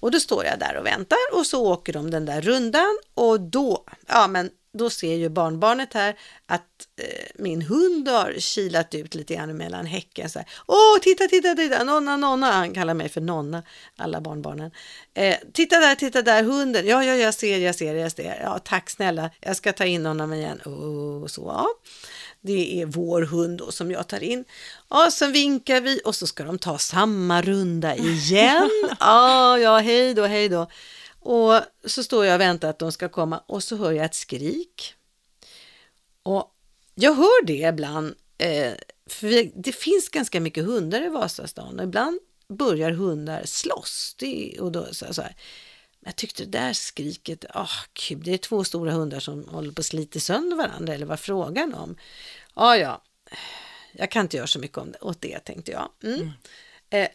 Och då står jag där och väntar och så åker de den där rundan och då, ja men då ser ju barnbarnet här att eh, min hund har kilat ut lite grann mellan häcken. Så här, Åh, titta, titta, titta, nonna, nonna. Han kallar mig för nonna, alla barnbarnen. Eh, titta där, titta där, hunden. Ja, ja, jag ser, jag ser, jag ser. Ja, tack snälla, jag ska ta in honom igen. Oh, så, ja. Det är vår hund då som jag tar in. Ja, sen vinkar vi och så ska de ta samma runda igen. Ja, ja, hej då, hej då. Och så står jag och väntar att de ska komma och så hör jag ett skrik. Och jag hör det ibland, eh, för det finns ganska mycket hundar i Vasastan och ibland börjar hundar slåss. Det, och då, så, så här. Jag tyckte det där skriket, ah gud, det är två stora hundar som håller på att slita sönder varandra, eller vad frågan om? Ja, ja, jag kan inte göra så mycket om det, åt det, tänkte jag. Mm. Eh,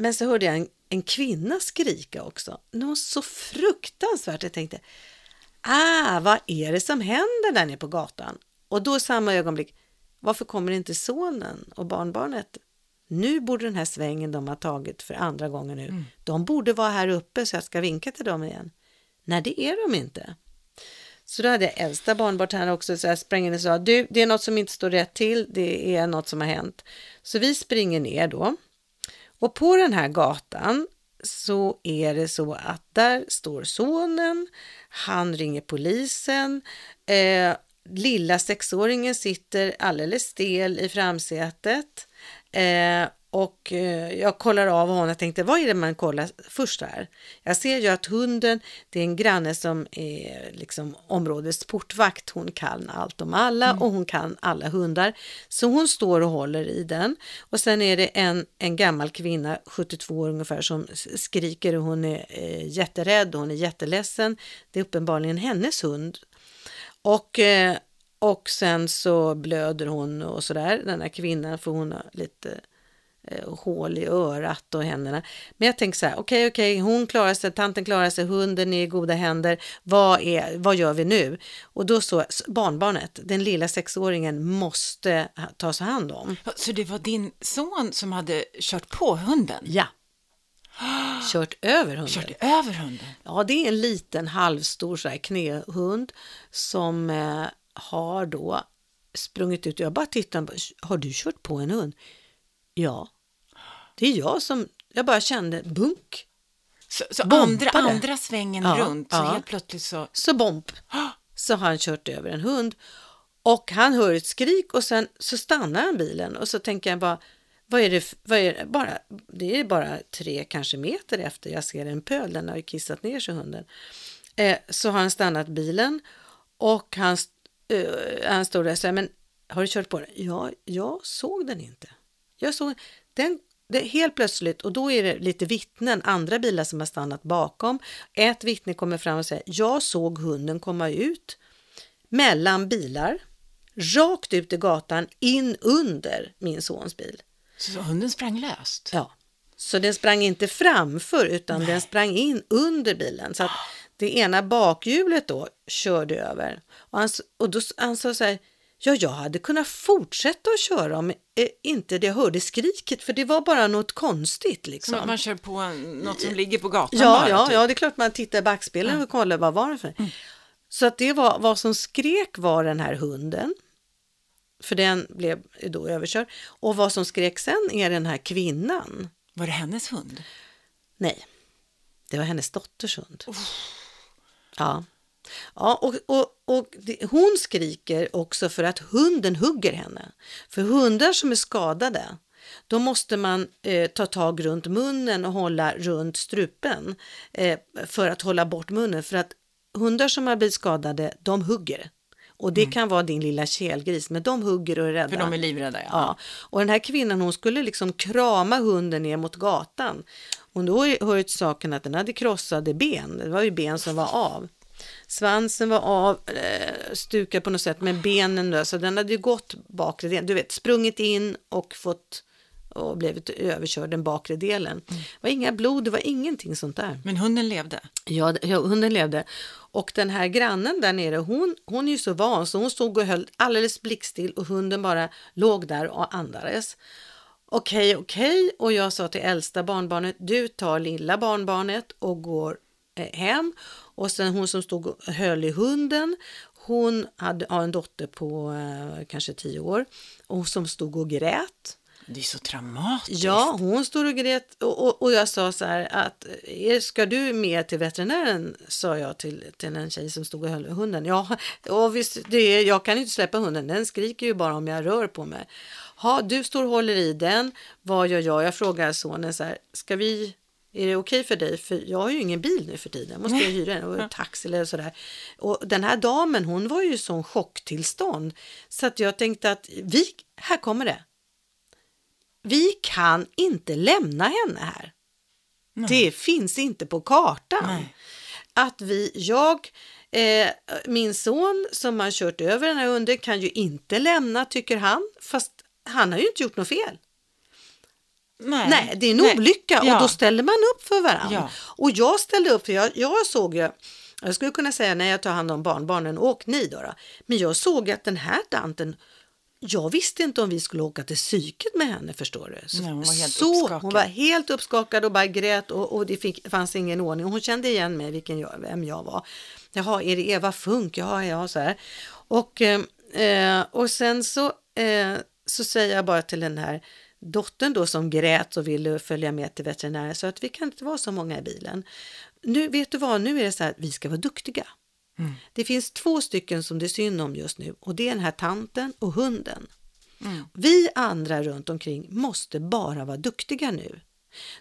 men så hörde jag en, en kvinna skrika också, något så fruktansvärt, jag tänkte, ah, vad är det som händer där nere på gatan? Och då i samma ögonblick, varför kommer inte sonen och barnbarnet? Nu borde den här svängen de har tagit för andra gången nu, de borde vara här uppe så jag ska vinka till dem igen. Nej, det är de inte. Så då hade jag äldsta barnbarnet här också, så jag sprang in och sa, du, det är något som inte står rätt till, det är något som har hänt. Så vi springer ner då. Och på den här gatan så är det så att där står sonen, han ringer polisen, eh, lilla sexåringen sitter alldeles stel i framsätet eh, och eh, jag kollar av honom och tänkte, vad är det man kollar först här? Jag ser ju att hunden, det är en granne som är liksom områdets portvakt. Hon kan allt om alla mm. och hon kan alla hundar. Så hon står och håller i den. Och sen är det en, en gammal kvinna, 72 år ungefär, som skriker och hon är eh, jätterädd och hon är jätteledsen. Det är uppenbarligen hennes hund. Och eh, och sen så blöder hon och sådär, den här kvinnan, för hon har lite hål i örat och händerna. Men jag tänker så här, okej, okay, okej, okay, hon klarar sig, tanten klarar sig, hunden är i goda händer. Vad, är, vad gör vi nu? Och då så, barnbarnet, den lilla sexåringen, måste tas hand om. Så det var din son som hade kört på hunden? Ja. Kört över hunden. Kört över hunden? Ja, det är en liten halvstor så här, knähund som eh, har då sprungit ut jag bara tittar, har du kört på en hund? Ja, det är jag som, jag bara kände bunk. Så, så andra, andra svängen ja, runt, så ja. helt plötsligt så... Så bomb, så har han kört över en hund. Och han hör ett skrik och sen så stannar han bilen och så tänker jag bara, vad är det, vad är det, bara, det är bara tre kanske meter efter jag ser en pöl, den har ju kissat ner sig hunden. Eh, så har han stannat bilen och han, eh, han står där och säger, men har du kört på den? Ja, jag såg den inte. Jag såg den det, helt plötsligt, och då är det lite vittnen, andra bilar som har stannat bakom. Ett vittne kommer fram och säger, jag såg hunden komma ut mellan bilar, rakt ut i gatan, in under min sons bil. Så hunden sprang löst? Ja, så den sprang inte framför utan Nej. den sprang in under bilen. Så att det ena bakhjulet då körde över. Och, han, och då han sa så här, Ja, jag hade kunnat fortsätta att köra om eh, inte det hörde skriket, för det var bara något konstigt. Liksom. Man, man kör på en, något som ligger på gatan ja, bara? Ja, typ. ja, det är klart man tittar i backspegeln ja. och kollar vad var det för. Mm. Så att det var vad som skrek var den här hunden. För den blev då överkörd. Och vad som skrek sen är den här kvinnan. Var det hennes hund? Nej, det var hennes dotters hund. Oh. Ja. Ja, och, och, och hon skriker också för att hunden hugger henne. För hundar som är skadade, då måste man eh, ta tag runt munnen och hålla runt strupen eh, för att hålla bort munnen. För att hundar som har blivit skadade, de hugger. Och det mm. kan vara din lilla kelgris, men de hugger och är rädda. För de är livrädda, ja. ja. Och den här kvinnan, hon skulle liksom krama hunden ner mot gatan. Och då hör ju saken att den hade krossade ben, det var ju ben som var av. Svansen var av, eh, stukad på något sätt, med benen då, så den hade ju gått bakre delen, du vet, sprungit in och fått och blivit överkörd den bakre delen. Mm. Det var inga blod, det var ingenting sånt där. Men hunden levde? Ja, hunden levde. Och den här grannen där nere, hon, hon är ju så van så hon stod och höll alldeles blickstill och hunden bara låg där och andades. Okej, okej, och jag sa till äldsta barnbarnet, du tar lilla barnbarnet och går eh, hem och sen hon som stod och höll i hunden, hon hade, har en dotter på eh, kanske tio år och som stod och grät. Det är så traumatiskt. Ja, hon stod och grät och, och, och jag sa så här att ska du med till veterinären? Sa jag till, till en tjej som stod och höll hunden. Ja, och visst, det, jag kan inte släppa hunden, den skriker ju bara om jag rör på mig. Ha, du står och håller i den, vad gör jag? Jag frågar sonen så här, ska vi är det okej okay för dig? För jag har ju ingen bil nu för tiden. Måste jag hyra en taxi eller sådär. Och den här damen, hon var ju i sån chocktillstånd. Så att jag tänkte att vi, här kommer det. Vi kan inte lämna henne här. Nej. Det finns inte på kartan. Nej. Att vi, jag, eh, min son som har kört över den här hunden kan ju inte lämna tycker han. Fast han har ju inte gjort något fel. Nej, Nej det är en Nej. olycka ja. och då ställer man upp för varandra. Ja. Och jag ställde upp för jag, jag såg ju jag skulle kunna säga när jag tar hand om barnbarnen, åk ni då, då. Men jag såg att den här tanten, jag visste inte om vi skulle åka till psyket med henne förstår du. Så, Nej, hon, var helt så, uppskakad. hon var helt uppskakad och bara grät och, och det fick, fanns ingen ordning. Hon kände igen mig, vilken jag, vem jag var. Jaha, är det Eva Funk? Jaha, ja, så här. Och, eh, och sen så, eh, så säger jag bara till den här dottern då som grät och ville följa med till veterinären sa att vi kan inte vara så många i bilen. Nu vet du vad, nu är det så här, vi ska vara duktiga. Mm. Det finns två stycken som det är synd om just nu och det är den här tanten och hunden. Mm. Vi andra runt omkring måste bara vara duktiga nu.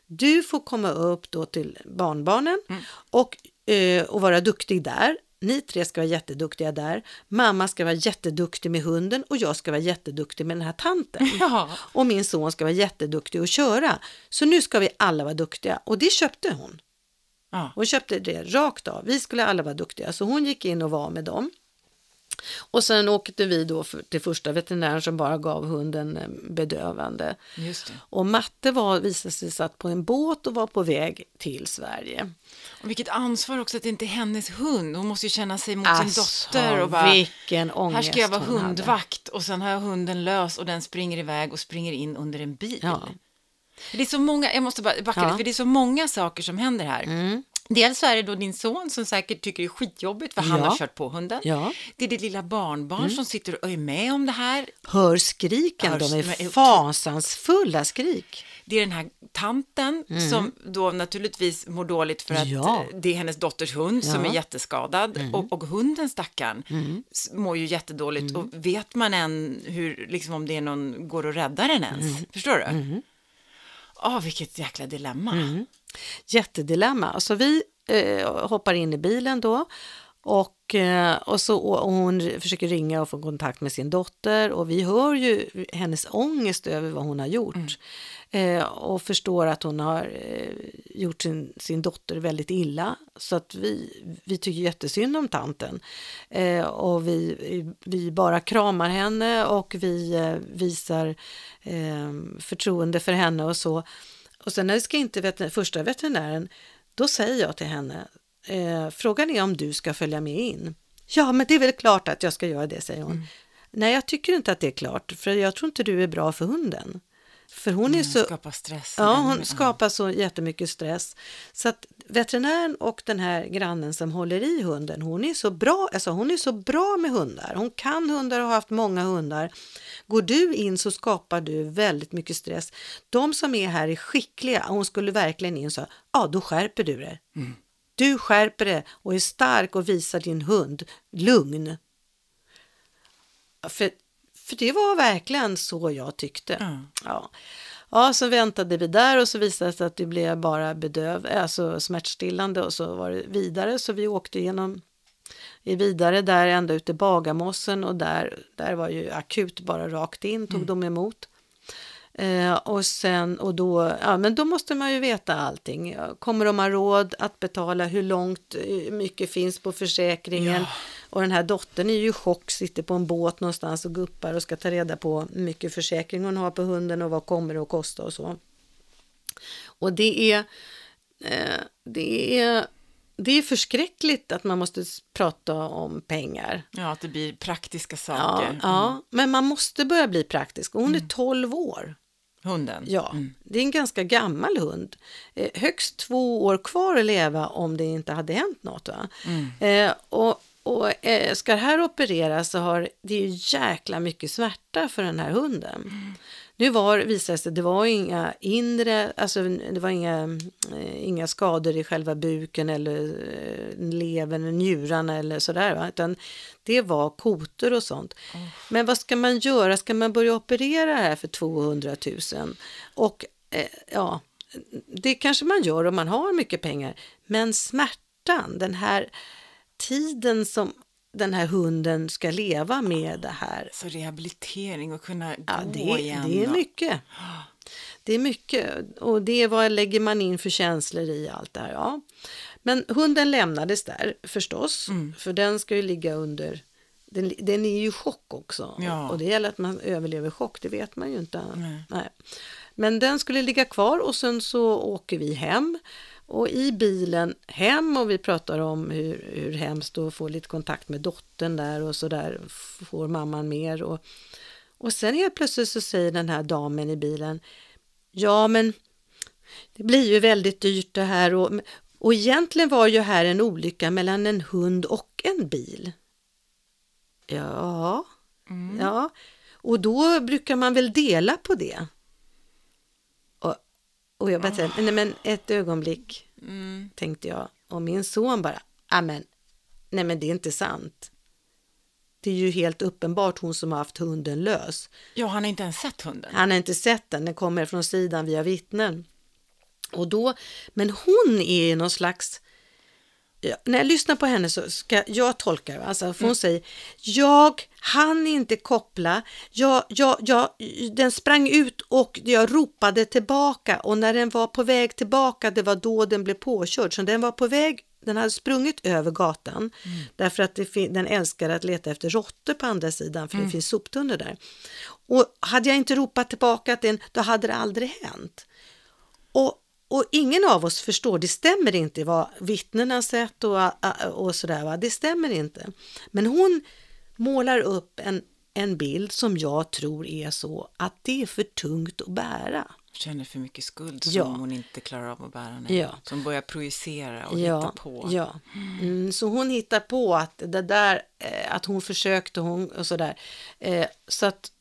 Du får komma upp då till barnbarnen Mm. och, eh, och vara duktig där. Ni tre ska vara jätteduktiga där. Mamma ska vara jätteduktig med hunden och jag ska vara jätteduktig med den här tanten. Ja. Och min son ska vara jätteduktig att köra. Så nu ska vi alla vara duktiga och det köpte hon. Ja. Hon köpte det rakt av. Vi skulle alla vara duktiga. Så hon gick in och var med dem. Och sen åkte vi då för, till första veterinären som bara gav hunden eh, bedövande. Och Matte var, visade sig satt på en båt och var på väg till Sverige. Och vilket ansvar också att det inte är hennes hund. Hon måste ju känna sig mot Alltså, sin dotter och bara, vilken här ska jag vara hon hade. hundvakt och sen har jag hunden lös och den springer iväg och springer in under en bil. Ja. Det är så många, jag måste bara backa Ja. lite, för det är så många saker som händer här. Mm. Dels så är det då din son som säkert tycker det är skitjobbigt för han Ja. har kört på hunden. Ja. Mm. Det är ditt lilla barnbarn som sitter och är med om det här. Hör skriken, Hörs- de är fasansfulla skrik. Det är den här tanten som då naturligtvis mår dåligt för att Mm. Ja. det är hennes dotters hund som Ja. Mm. är jätteskadad och, och hunden stackaren s- mår ju jättedåligt Mm. och vet man än hur, liksom om det är någon, går att rädda den ens? Mm. Förstår du? Åh, vilket jäkla dilemma. Mm. Jättedilemma. Så vi eh, hoppar in i bilen då och, eh, och, så, och hon försöker ringa och få kontakt med sin dotter och vi hör ju hennes ångest över vad hon har gjort. Eh, och förstår att hon har eh, gjort sin, sin dotter väldigt illa. Så att vi, vi tycker jättesynd om tanten. Eh, och vi, vi bara kramar henne och vi eh, visar eh, förtroende för henne och så. Och sen när vi ska in till veter- första veterinären, då säger jag till henne, eh, frågan är om du ska följa med in. Ja, men det är väl klart att jag ska göra det, säger hon. Nej, jag tycker inte att det är klart, för jag tror inte du är bra för hunden. För hon är så... Skapa stress. Ja, hon skapar så jättemycket stress. Så att veterinären och den här grannen som håller i hunden, hon är så bra, alltså hon är så bra med hundar. Hon kan hundar och har haft många hundar. Går du in så skapar du väldigt mycket stress. De som är här är skickliga. Hon skulle verkligen in och sa, ja då skärper du det. Du skärper det och är stark och visar din hund lugn. För, för det var verkligen så jag tyckte. Ja. Ja. ja, så väntade vi där och så visade det sig att det blev bara bedöv, alltså smärtstillande och så var det vidare. Så vi åkte igenom i vidare där ända ut till Bagarmossen och där, där var ju akut bara rakt in, tog de emot. Eh, och sen, och då, ja men då måste man ju veta allting. Kommer de ha råd att betala? Hur långt, hur mycket finns på försäkringen? Ja. Och den här dottern är ju i chock, sitter på en båt någonstans och guppar och ska ta reda på hur mycket försäkring hon har på hunden och vad kommer det att kosta och så. Och det är, eh, det är, det är förskräckligt att man måste prata om pengar. Ja, att det blir praktiska Ja, saker. ja, men man måste börja bli praktisk. Och hon är 12 år. Hunden. Ja, Mm. det är en ganska gammal hund. Eh, högst två år kvar att leva om det inte hade hänt något. Va? Eh, och och eh, ska det här opereras så har det är ju jäkla mycket smärta för den här hunden. Nu var, visade det sig, det var inga inre, alltså det var inga, eh, inga skador i själva buken eller eh, levern, njurarna eller sådär, va? utan det var kotor och sånt. Men vad ska man göra? Ska man börja operera här för 200 000? Och eh, ja, det kanske man gör om man har mycket pengar. Men smärtan, den här tiden som den här hunden ska leva med det här. Så rehabilitering och kunna Ja, gå det, igen. det är mycket. Det är mycket och det är vad lägger man in för känslor i allt det här. Ja. Men hunden lämnades där förstås, Mm. för den ska ju ligga under den, den är ju i chock också. Ja. Och det gäller att man överlever chock, det vet man ju inte. Nej. Men den skulle ligga kvar och sen så åker vi hem. Och i bilen hem och vi pratar om hur, hur hemskt att få lite kontakt med dottern där och så där får mamman mer. Och, och sen helt plötsligt så säger den här damen i bilen, ja men det blir ju väldigt dyrt det här och, och egentligen var ju här en olycka mellan en hund och en bil. Ja, ja. Och då brukar man väl dela på det. Och jag bara tänkte, nej men ett ögonblick Mm. tänkte jag. Och min son bara, amen, nej men det är inte sant. Det är ju helt uppenbart hon som har haft hunden lös. Ja, han har inte ens sett hunden. Han har inte sett den, den kommer från sidan via vittnen. Och då, men hon är i någon slags, när jag lyssnar på henne så ska jag tolka det, alltså för hon säger, jag hann inte koppla, jag, jag, jag, den sprang ut och jag ropade tillbaka. Och när den var på väg tillbaka, det var då den blev påkörd, så den var på väg den hade sprungit över gatan. Därför att den älskar att leta efter råttor på andra sidan för det finns soptunnor där. Och hade jag inte ropat tillbaka till den, då hade det aldrig hänt. Och, och ingen av oss förstår, det stämmer inte vad vittnena har sett och, och sådär, va? det stämmer inte. Men hon målar upp en, en bild som jag tror är så att det är för tungt att bära. Känner för mycket skuld som Ja. hon inte klarar av att bära. Nej. Ja. Som börjar projicera och ja, hitta på. Ja, mm, så hon hittar på att det där, eh, att hon försökte hon, och sådär. Eh, så att,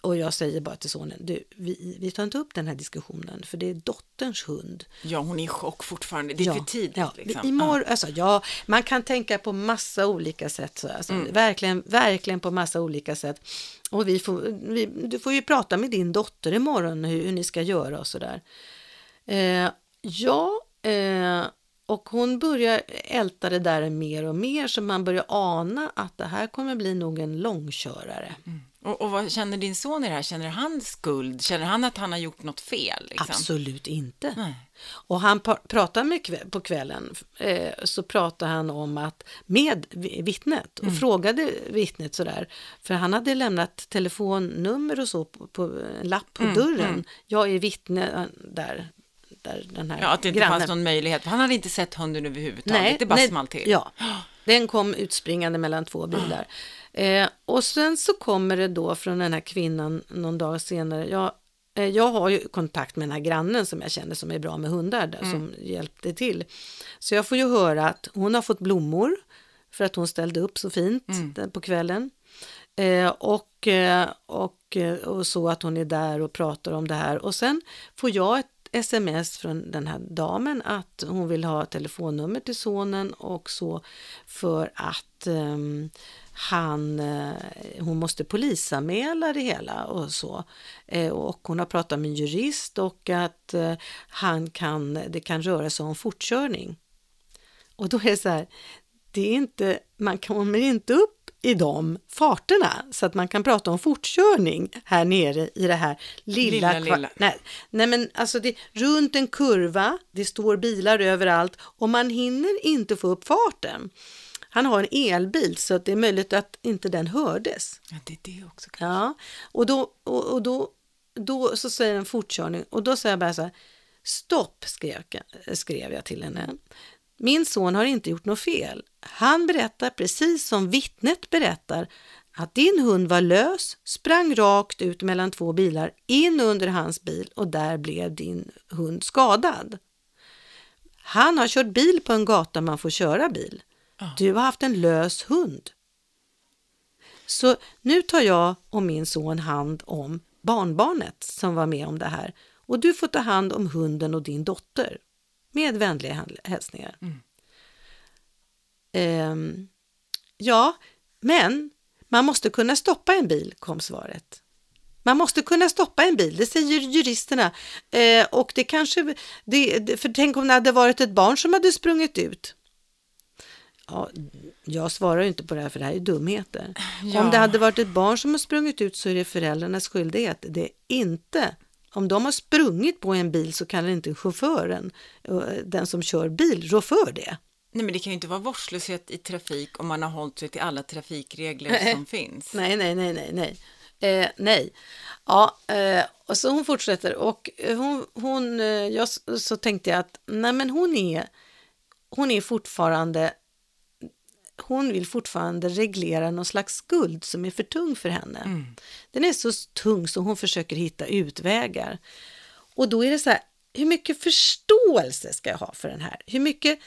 och jag säger bara till sonen, du, vi, vi tar inte upp den här diskussionen för det är dotterns hund. Ja, hon är i chock fortfarande. Det är ja, för tidigt. Ja, liksom. imorgon, alltså, ja, man kan tänka på massa olika sätt. Så, alltså, Mm. verkligen, verkligen på massa olika sätt. Och vi får, vi, du får ju prata med din dotter imorgon hur, hur ni ska göra och sådär. Eh, ja, eh, och hon börjar älta det där mer och mer så man börjar ana att det här kommer bli nog en långkörare. Ja. Och, och vad känner din son i det här? Känner han skuld? Känner han att han har gjort något fel? Liksom? Absolut inte. Nej. Och han pratar med på kvällen eh, så pratar han om att med vi- vittnet och frågade vittnet sådär för han hade lämnat telefonnummer och så på, på en lapp på dörren. Jag är vittne eh, där, där den här Ja, att det inte grannen. fanns någon möjlighet. Han hade inte sett hunden överhuvudtaget. det bara small till. Ja, den kom utspringande mellan två bilar. Eh, och sen så kommer det då från den här kvinnan någon dag senare. Jag, eh, jag har ju kontakt med den här grannen som jag känner som är bra med hundar, där, som hjälpte till. Så jag får ju höra att hon har fått blommor för att hon ställde upp så fint där på kvällen. Eh, och, eh, och, eh, och så att hon är där och pratar om det här. Och sen får jag ett sms från den här damen att hon vill ha telefonnummer till sonen och så för att ehm, han, eh, hon måste polisanmäla det hela och så. Eh, och hon har pratat med en jurist och att eh, han kan, det kan röra sig om fortkörning. Och då är det så här, det är inte, man kommer inte upp i de farterna så att man kan prata om fortkörning här nere i det här lilla... Lilla, lilla. Nej, nej men alltså det runt en kurva, det står bilar överallt och man hinner inte få upp farten. Han har en elbil så att det är möjligt att inte den hördes. Ja, det är det också. Ja, och då, och, och då, då så säger en fortkörning och då säger jag bara så här, stopp skrev, jag- skrev jag till henne. Min son har inte gjort något fel. Han berättar precis som vittnet berättar att din hund var lös, sprang rakt ut mellan två bilar in under hans bil och där blev din hund skadad. Han har kört bil på en gata man får köra bil. Du har haft en lös hund. Så nu tar jag och min son hand om barnbarnet som var med om det här och du får ta hand om hunden och din dotter. Med vänliga häl- hälsningar. Ehm, ja, men man måste kunna stoppa en bil, kom svaret. Man måste kunna stoppa en bil, det säger juristerna. Eh, och det kanske, det, för tänk om det hade varit ett barn som hade sprungit ut. Ja, jag svarar inte på det här för det här är dumheter. Ja. Om det hade varit ett barn som har sprungit ut så är det föräldrarnas skyldighet. Det är inte, om de har sprungit på en bil så kan inte chauffören, eh, den som kör bil, rå för det. Nej, men det kan ju inte vara vårdslöshet i trafik om man har hållit sig till alla trafikregler som finns. Nej, nej, nej, nej, nej. Eh, nej. Ja, eh, och så hon fortsätter och hon, hon eh, jag, så tänkte jag att nej men hon är, hon är fortfarande, hon vill fortfarande reglera någon slags skuld som är för tung för henne. Den är så tung så hon försöker hitta utvägar. Och då är det så här, hur mycket förståelse ska jag ha för den här? Hur mycket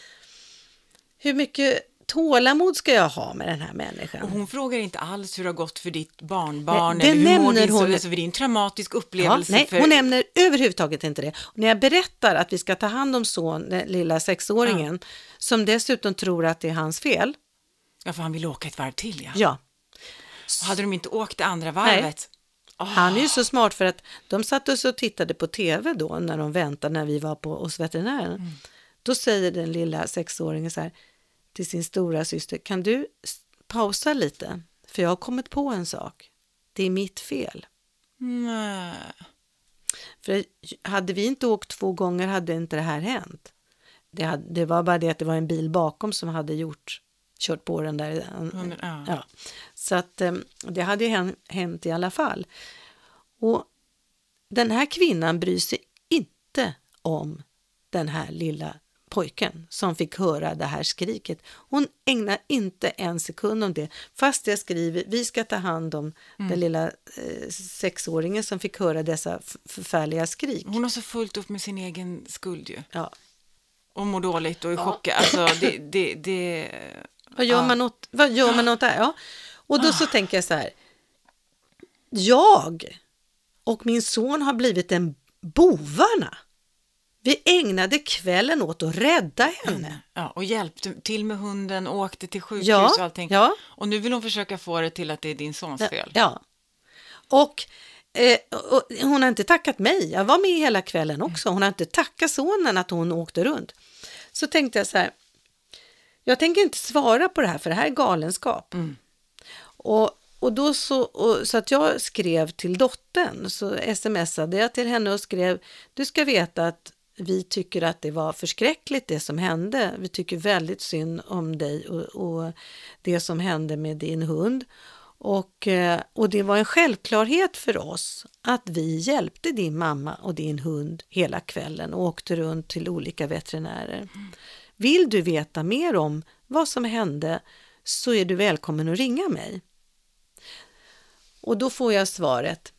hur mycket tålamod ska jag ha med den här människan. Och hon frågar inte alls hur det har gått för ditt barnbarn Nej, det eller hur mår nämner din hon- alltså, för det är en traumatisk Ja, upplevelse. nej, för... hon nämner överhuvudtaget inte det. Och när jag berättar att vi ska ta hand om son, den lilla sexåringen, som dessutom tror att det är hans fel. Ja, för han vill åka ett varv till, ja. Ja, Och hade de inte åkt det andra varvet? han är ju så smart för att de satt oss och tittade på tv då när de väntade när vi var på, hos veterinären. Då säger den lilla sexåringen så här till sin stora syster, kan du pausa lite? För jag har kommit på en sak. Det är mitt fel. Nej. För hade vi inte åkt två gånger hade inte det här hänt. Det, hade, det var bara det att det var en bil bakom som hade gjort, kört på den där. Ja. Ja. Så att eh, det hade ju hänt, i alla fall. Och den här kvinnan bryr sig inte om den här lilla pojken som fick höra det här skriket. Hon ägnar inte en sekund om det, fast jag skriver vi ska ta hand om den lilla eh, sexåringen som fick höra dessa förfärliga skrik. Hon har så fullt upp med sin egen skuld ju. Ja. Och mår dåligt och är chockad. Alltså, det, det, det... Vad gör, Ja. man åt, vad gör man åt det här? Ja. Och då så tänker jag så här. Jag och min son har blivit en bovarna. Vi ägnade kvällen åt att rädda henne. Ja, och hjälpte till med hunden, och åkte till sjukhus Ja, och allting. ja. Och nu vill hon försöka få det till att det är din sons fel. Ja. Och, eh, och hon har inte tackat mig. Jag var med hela kvällen också. Hon har inte tackat sonen att hon åkte runt. Så tänkte jag så här. Jag tänker inte svara på det här för det här är galenskap. Mm. Och, och då så, och, så att jag skrev till dottern, så smsade jag till henne och skrev, du ska veta att vi tycker att det var förskräckligt det som hände. Vi tycker väldigt synd om dig och, och det som hände med din hund. Och, eh, och det var en självklarhet för oss att vi hjälpte din mamma och din hund hela kvällen och åkte runt till olika veterinärer. Vill du veta mer om vad som hände så är du välkommen att ringa mig. Och då får jag svaret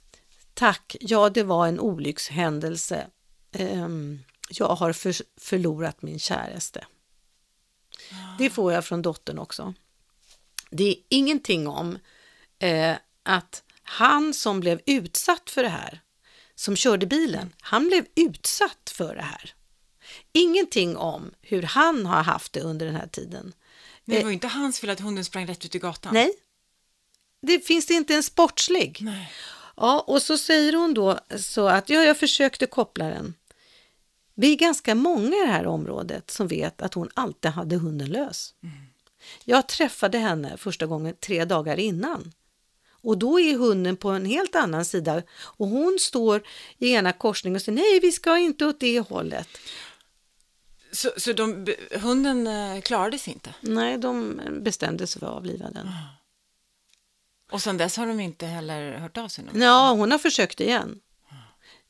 Tack, ja det var en olyckshändelse. Ehm, jag har för, förlorat min käraste. Det får jag från dottern också. Det är ingenting om eh, att han som blev utsatt för det här, som körde bilen, han blev utsatt för det här. Ingenting om hur han har haft det under den här tiden. Men det var ju inte hans fel att hunden sprang rätt ut i gatan. Nej, det finns inte en sportslig. Nej. Ja, och så säger hon då så att ja, jag försökte koppla den. Vi är ganska många i det här området som vet att hon alltid hade hunden lös. Jag träffade henne första gången tre dagar innan. Och då är hunden på en helt annan sida och hon står i ena korsningen och säger nej, vi ska inte åt det hållet. Så, så de, hunden eh, klarade sig inte? Nej, de bestämde sig för att avliva den. Och sen dess har de inte heller hört av sig? någon? Ja, hon har försökt igen.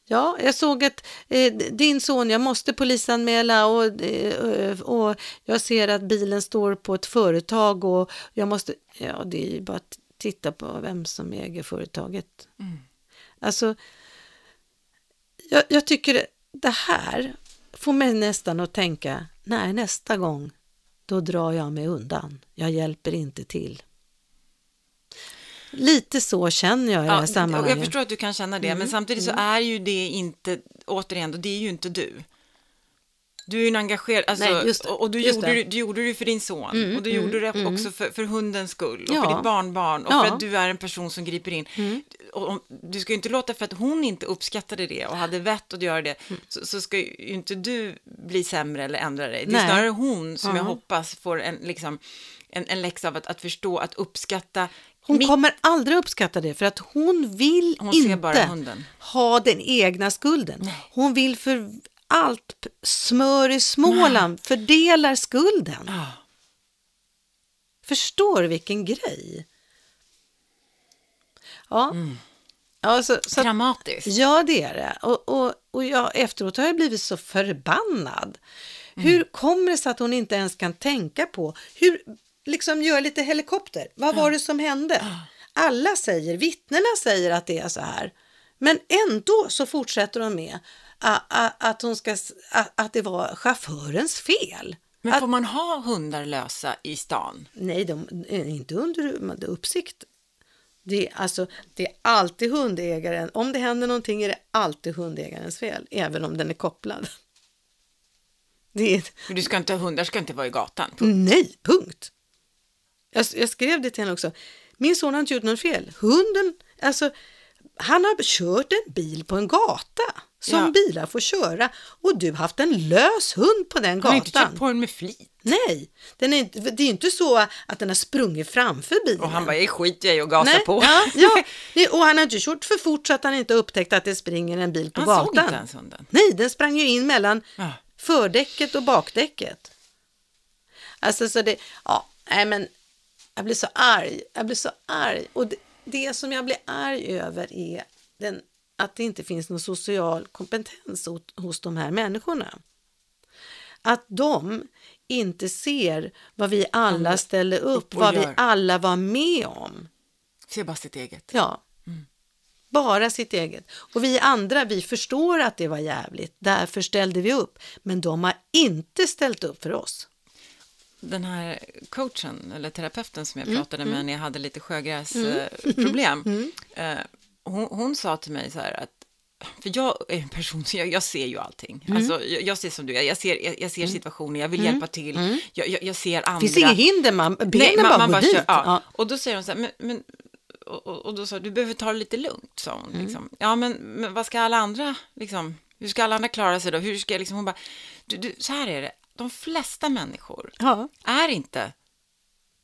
Ja, jag såg att eh, din son, jag måste polisanmäla och, eh, och jag ser att bilen står på ett företag och jag måste, ja det är ju bara att titta på vem som äger företaget. Alltså, jag, jag tycker det här får mig nästan att tänka, nej nästa gång, då drar jag mig undan. Jag hjälper inte till. Lite så känner jag i det här Ja, sammanhanget. jag förstår att du kan känna det, men samtidigt så är ju det inte, återigen, det är ju inte du. Du är ju en engagerad, alltså, Nej, det, och, och du, gjorde, det. du gjorde det för din son, och du gjorde det också för, för hundens skull, och Ja. för ditt barnbarn, och Ja. för att du är en person som griper in. Och, om- du ska ju inte låta för att hon inte uppskattade det och hade vett att göra det, så, så ska ju inte du bli sämre eller ändra dig. Det är Nej. snarare hon som jag Ja. hoppas får en, liksom, en, en läxa av att, att förstå, att uppskatta Hon mitt- kommer aldrig uppskatta det för att hon vill Hon inte ha den egna skulden. Hon vill för allt smör i Småland fördelar skulden. Ja. Förstår du vilken grej? Ja, Mm. ja så, Dramatiskt. ja det är det. Och, och, och jag, efteråt har jag blivit så förbannad. Mm. Hur kommer det sig att hon inte ens kan tänka på, hur, liksom gör lite helikopter, vad var det som hände? Alla säger, vittnena säger att det är så här. Men ändå så fortsätter de med att, hon ska, att det var chaufförens fel. Men får man ha hundar lösa i stan? Nej, de är inte under uppsikt. Det är, alltså, det är alltid hundägaren. Om det händer någonting är det alltid hundägarens fel, även om den är kopplad. Det är, För Du ska inte, hundar ska inte vara i gatan. nej, punkt. Jag, jag skrev det till henne också. Min son har inte gjort något fel. Hunden, alltså, han har kört en bil på en gata som Ja. bilar får köra och du har haft en lös hund på den Han har inte gatan. kört på den med flit. Nej, den är inte, det är inte så att den har sprungit framför bilen. Och han bara, jag skiter jag i och gasar Nej, på. Ja, ja, och han har inte kört för fort så att han inte upptäckt att det springer en bil på Han gatan. såg inte ens hunden. Nej, den sprang ju in mellan Ja. fördäcket och bakdäcket. Alltså så det, ja, nej men jag blir så arg, jag blir så arg. Och det, det som jag blir arg över är den, att det inte finns någon social kompetens hos, de här människorna. Att de inte ser vad vi alla ställer upp, vad vi alla var med om. Se bara sitt eget. Ja. Bara sitt eget. Och vi andra, vi förstår att det var jävligt. Därför ställde vi upp. Men de har inte ställt upp för oss. Den här coachen, eller terapeuten som jag Mm, pratade med när jag hade lite sjögräsproblem, Mm. eh, hon, hon sa till mig så här att för jag är en person som, jag, jag ser ju allting. Mm. Alltså, jag, jag ser som du är, jag ser, jag, jag ser situationer, jag vill hjälpa till, jag, jag, jag ser andra. Det finns inget hinder, man, benen Nej, man, bara man går bara dit. kör, ja. Ja. Och då säger hon så här, men, men och, och, då sa du behöver ta det lite lugnt, sa hon. Mm. Liksom. Ja, men, men vad ska alla andra, liksom, hur ska alla andra klara sig då? Hur ska jag, liksom, hon bara, du, du, så här är det, de flesta människor Ja. är inte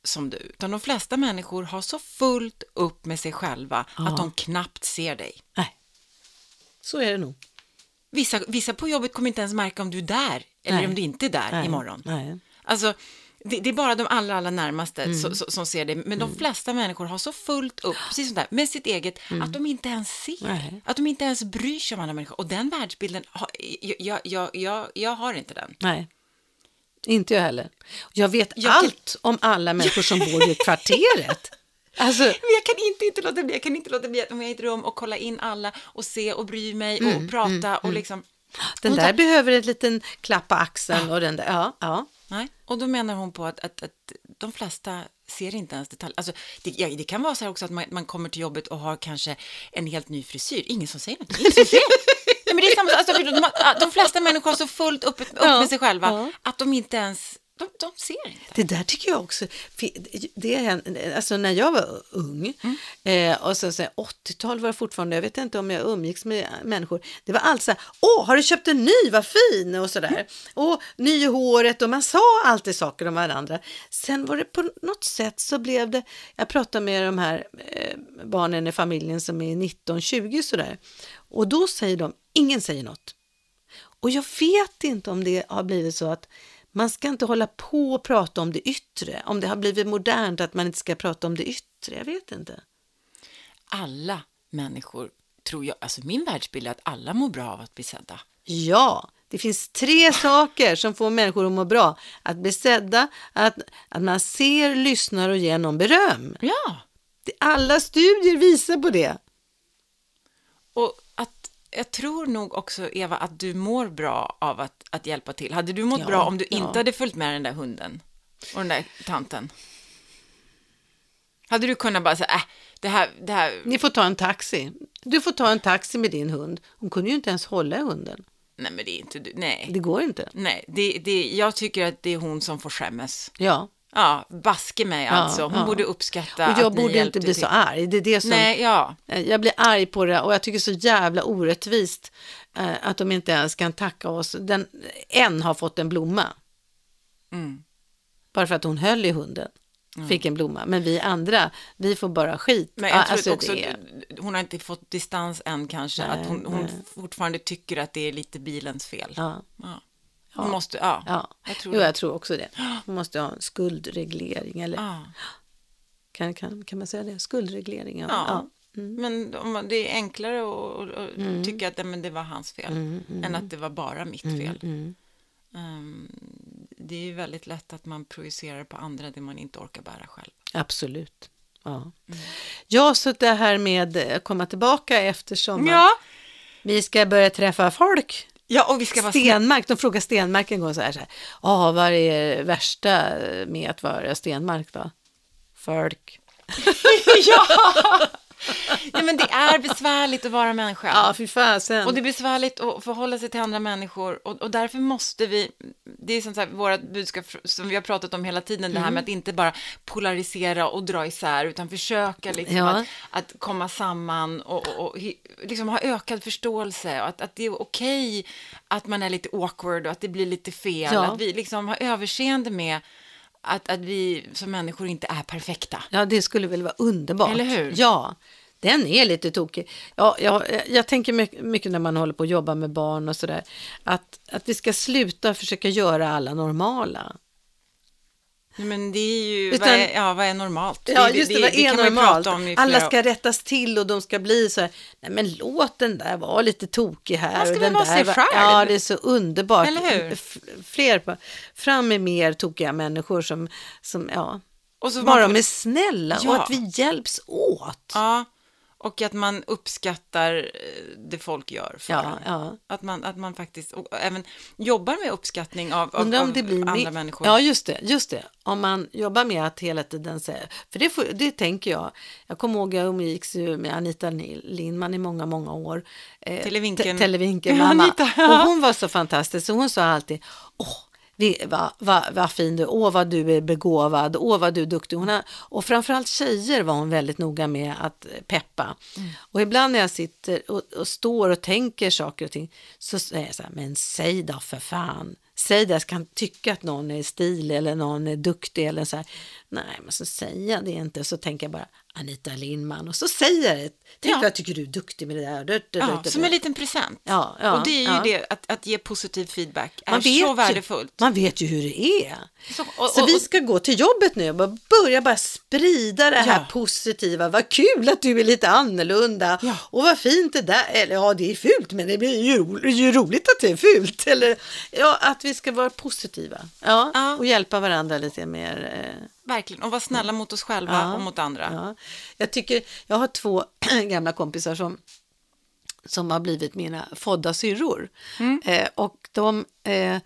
som du, utan de flesta människor har så fullt upp med sig själva att de knappt ser dig. Nej, så är det nog. Vissa, vissa på jobbet kommer inte ens märka om du är där eller Nej. om du inte är där Nej, imorgon. nej. Alltså, det, det är bara de allra, allra närmaste så, så, som ser det. Men de flesta människor har så fullt upp, precis som där, med sitt eget, att de inte ens ser. Att de inte ens bryr sig om andra människor. Och den världsbilden, jag, jag, jag, jag har inte den. Nej, inte jag heller. Jag vet Jag kan- allt om alla människor som bor i kvarteret. Alltså, Men jag kan inte, inte låta bli, jag kan inte låta bli att om jag är i ett rum och kolla in alla och se och bry mig och prata och liksom. den där tar- behöver en liten klapp på axeln och den där, ja, ja. Nej. Och då menar hon på att, att, att de flesta ser inte ens detaljer. Alltså, det, ja, det kan vara så här också att man, man kommer till jobbet och har kanske en helt ny frisyr. Ingen som säger något. Ingen som ser. Men det är samma, alltså, de, de flesta människor har så fullt upp, upp Ja, med sig själva ja. att de inte ens, de, de ser inte. Det där tycker jag också, det alltså när jag var ung, eh, och så, så 80-tal var det fortfarande, jag vet inte om jag umgicks med människor, det var allt så här, åh, har du köpt en ny, vad fin, och sådär, och ny i håret, och man sa alltid saker om varandra. Sen var det på något sätt så blev det, jag pratade med de här eh, barnen i familjen som är 19-20 sådär, och då säger de, ingen säger något. Och jag vet inte om det har blivit så att man ska inte hålla på och prata om det yttre. Om det har blivit modernt att man inte ska prata om det yttre. Jag vet inte. Alla människor, tror jag, alltså min världsbild är att alla mår bra av att bli sedda. Ja, det finns tre saker som får människor att må bra. Att bli sedda, att, att man ser, lyssnar och ger någon beröm. Ja, Alla studier visar på det. och jag tror nog också, Eva, att du mår bra av att, att hjälpa till. Hade du mått Ja, bra om du ja. inte hade följt med den där hunden och den där tanten? Hade du kunnat bara säga, äh, det här, det här, Ni får ta en taxi. Du får ta en taxi med din hund. Hon kunde ju inte ens hålla i hunden. nej men det är inte du, nej. Det går inte. Nej, det, det, jag tycker att det är hon som får skämmas. Ja, Ja, baske mig alltså. Hon ja. borde uppskatta och jag att ni borde hjälpte inte bli till. så arg. Det är det som... Nej, ja. Eh, Jag blir arg på det och jag tycker så jävla orättvist eh, att de inte ens kan tacka oss. Den, en har fått en blomma. Mm. Bara för att hon höll i hunden. Fick en blomma. Men vi andra, vi får bara skit. Men jag Ja, tror alltså, också, det hon har inte fått distans än kanske, Nej, att hon, hon fortfarande tycker att det är lite bilens fel. ja, Ja. Måste, ja. ja. Jag tror jo, jag tror också det. Man måste ha en skuldreglering. Eller Ja. kan, kan, kan man säga det? Skuldreglering, ja. Ja. Mm. Men om det är enklare att att tycka att men det var hans fel, än att det var bara mitt fel. Mm. Ehm, det är ju väldigt lätt att man projicerar på andra det man inte orkar bära själv. Absolut. Ja. Mm. ja, så det här med att komma tillbaka eftersom Ja, vi ska börja träffa folk. Ja, och vi ska vara. Stenmark, de frågar Stenmark en gång så här, så här ah, vad är det värsta med att vara Stenmark då? Folk. ja! Ja, men det är besvärligt att vara människa. Ja, fy fasen. Och det är besvärligt att förhålla sig till andra människor och, och därför måste vi, det är som sagt våra budskap som vi har pratat om hela tiden, mm. det här Mm. med att inte bara polarisera och dra isär, utan försöka liksom Ja. att, att komma samman och, och, och liksom ha ökad förståelse och att, att det är okej att man är lite awkward och att det blir lite fel, Ja. att vi liksom har överseende med att, att vi som människor inte är perfekta. Ja, det skulle väl vara underbart. Eller hur? Ja, den är lite tokig. Ja, jag, jag tänker mycket, mycket när man håller på att jobba med barn och sådär, att, att vi ska sluta försöka göra alla normala. Men det är ju, Utan- vad, är, ja, vad är normalt? Ja, just det, vad är ju normalt? prata om i Alla ska rättas till och de ska bli så här, nej men låt den där vara lite tokig här. Man ska och den vara där sig själv? Ja, det är så underbart. Eller hur? Fler, fram med mer tokiga människor som, som ja, Och så bara man får- de är snälla och Ja. att vi hjälps åt. Ja, och att man uppskattar eh, det folk gör för Ja, ja. Att, man, att man faktiskt även jobbar med uppskattning av, av, av andra människor. Ja, just det, just det. Om man jobbar med att hela tiden säga, för det, får, det tänker jag. Jag kommer ihåg jag umgicks ju med Anita Lindman i många, många år. Eh, Televinken. Te- Televinken mamma. Anita, ja. Och hon var så fantastisk, så hon sa alltid, åh, vad va, va fin du åh vad du är begåvad, åh vad du är duktig. Hon har, och framförallt tjejer var hon väldigt noga med att eh, peppa. Och ibland när jag sitter och, och står och tänker saker och ting så säger jag så här, men säg då för fan. Säg det, jag kan tycka att någon är stilig eller någon är duktig eller så här. Nej, men så säger jag det inte. Så tänker jag bara Anita Lindman och så säger jag det. Tänk Ja. vad jag tycker du är duktig med det där. Du, du, Ja, du, som en liten present. Ja, ja, och det är ju ja. det, att, att ge positiv feedback är Man vet så ju- värdefullt. Man vet ju hur det är. Så, och, Så och, vi och, ska gå till jobbet nu och börja bara sprida det här positiva. Vad kul att du är lite annorlunda. Och vad fint det där Eller ja, det är fult, men det blir ju, ro- ju roligt att det är fult. Eller ja, att vi ska vara positiva. Ja, Ja. och hjälpa varandra lite mer. Eh, verkligen, och vara snälla mot oss själva Ja. och mot andra. Ja. Jag tycker, jag har två gamla kompisar som, som har blivit mina fodda syrror. Eh, och de, eh,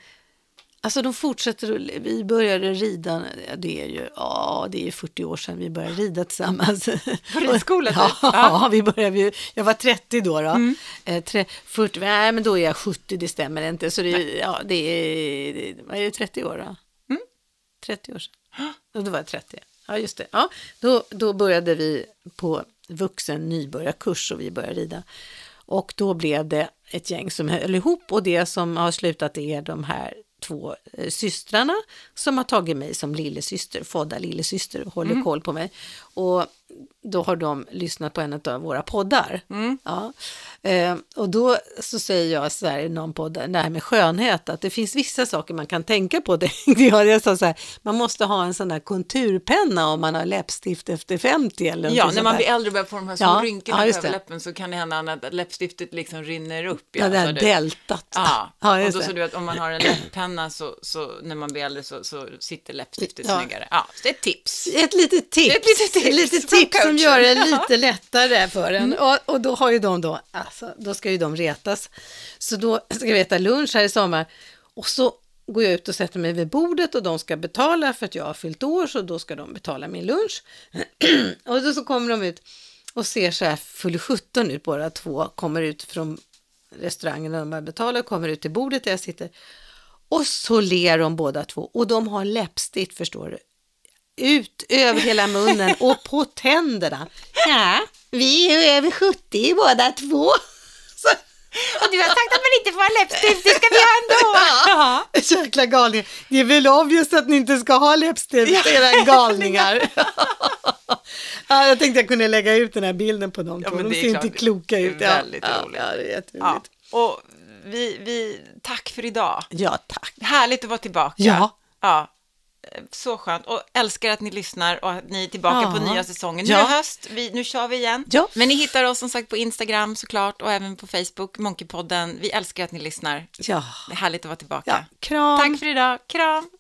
alltså de fortsätter, vi började rida, det är ju, ja det är ju 40 år sedan vi började rida tillsammans. På ridskola, typ? Ja, Ja. Mm. vi började, jag var 30 då. då. Eh, tre, 40, nej men då är jag 70, det stämmer inte. Så det, ja, det är, vad är det, 30 år då? 30 år sedan. Och då var jag 30. Ja, just det. Ja, då, då började vi på vuxen nybörjarkurs och vi började rida. Och då blev det ett gäng som höll ihop och det som har slutat är de här två eh, systrarna som har tagit mig som lillasyster, fodda lillasyster och håller koll på mig. Och då har de lyssnat på en av våra poddar. Ja. Eh, och då så säger jag så här i någon podd, det här med skönhet, att det finns vissa saker man kan tänka på. Det, jag, sa så här, man måste ha en sån där konturpenna om man har läppstift efter 50 eller Ja, när man blir äldre och börjar få de här små Ja, rynkorna ja, det. överläppen så kan det hända att läppstiftet liksom rinner upp. Ja, det så här det- deltat. Ja, ja och då det. så du vet, om man har en läpppenna så, så när man blir äldre så, så sitter läppstiftet Ja. snyggare. Ja, så det är ett tips. Ett litet tips, Ett litet tips ett litet från tips som gör det lite lättare för en. Och, och då har ju de då, alltså, då ska ju de retas. Så då ska vi äta lunch här i sommar och så går jag ut och sätter mig vid bordet och de ska betala för att jag har fyllt år så då ska de betala min lunch. och då så kommer de ut och ser så här full 17 ut båda två, kommer ut från restaurangen och de bara betalar, kommer ut till bordet där jag sitter. Och så ler de båda två och de har läppstift förstår du ut över hela munnen och på tänderna. Ja, vi är ju över 70 båda två. Så, Och du har sagt att man inte får ha läppstift, det ska vi ha ändå. ja. Jäkla galningar. Det är väl obvious att ni inte ska ha läppstift, era galningar. ja, jag tänkte jag kunde lägga ut den här bilden på dem Ja, De ser klart. inte kloka ut. Är väldigt ja, roligt. Ja, det är Ja, jätteroligt. och vi, vi, tack för idag. Ja, tack. Härligt att vara tillbaka. Ja. ja. Så skönt. Och älskar att ni lyssnar och att ni är tillbaka Ja. på nya säsongen. Nu Ja. är höst, vi, nu kör vi igen. Ja. Men ni hittar oss som sagt på Instagram såklart och även på Facebook, Monkeypodden. Vi älskar att ni lyssnar. Ja, Det är härligt att vara tillbaka. ja. kram. Tack för idag. Kram!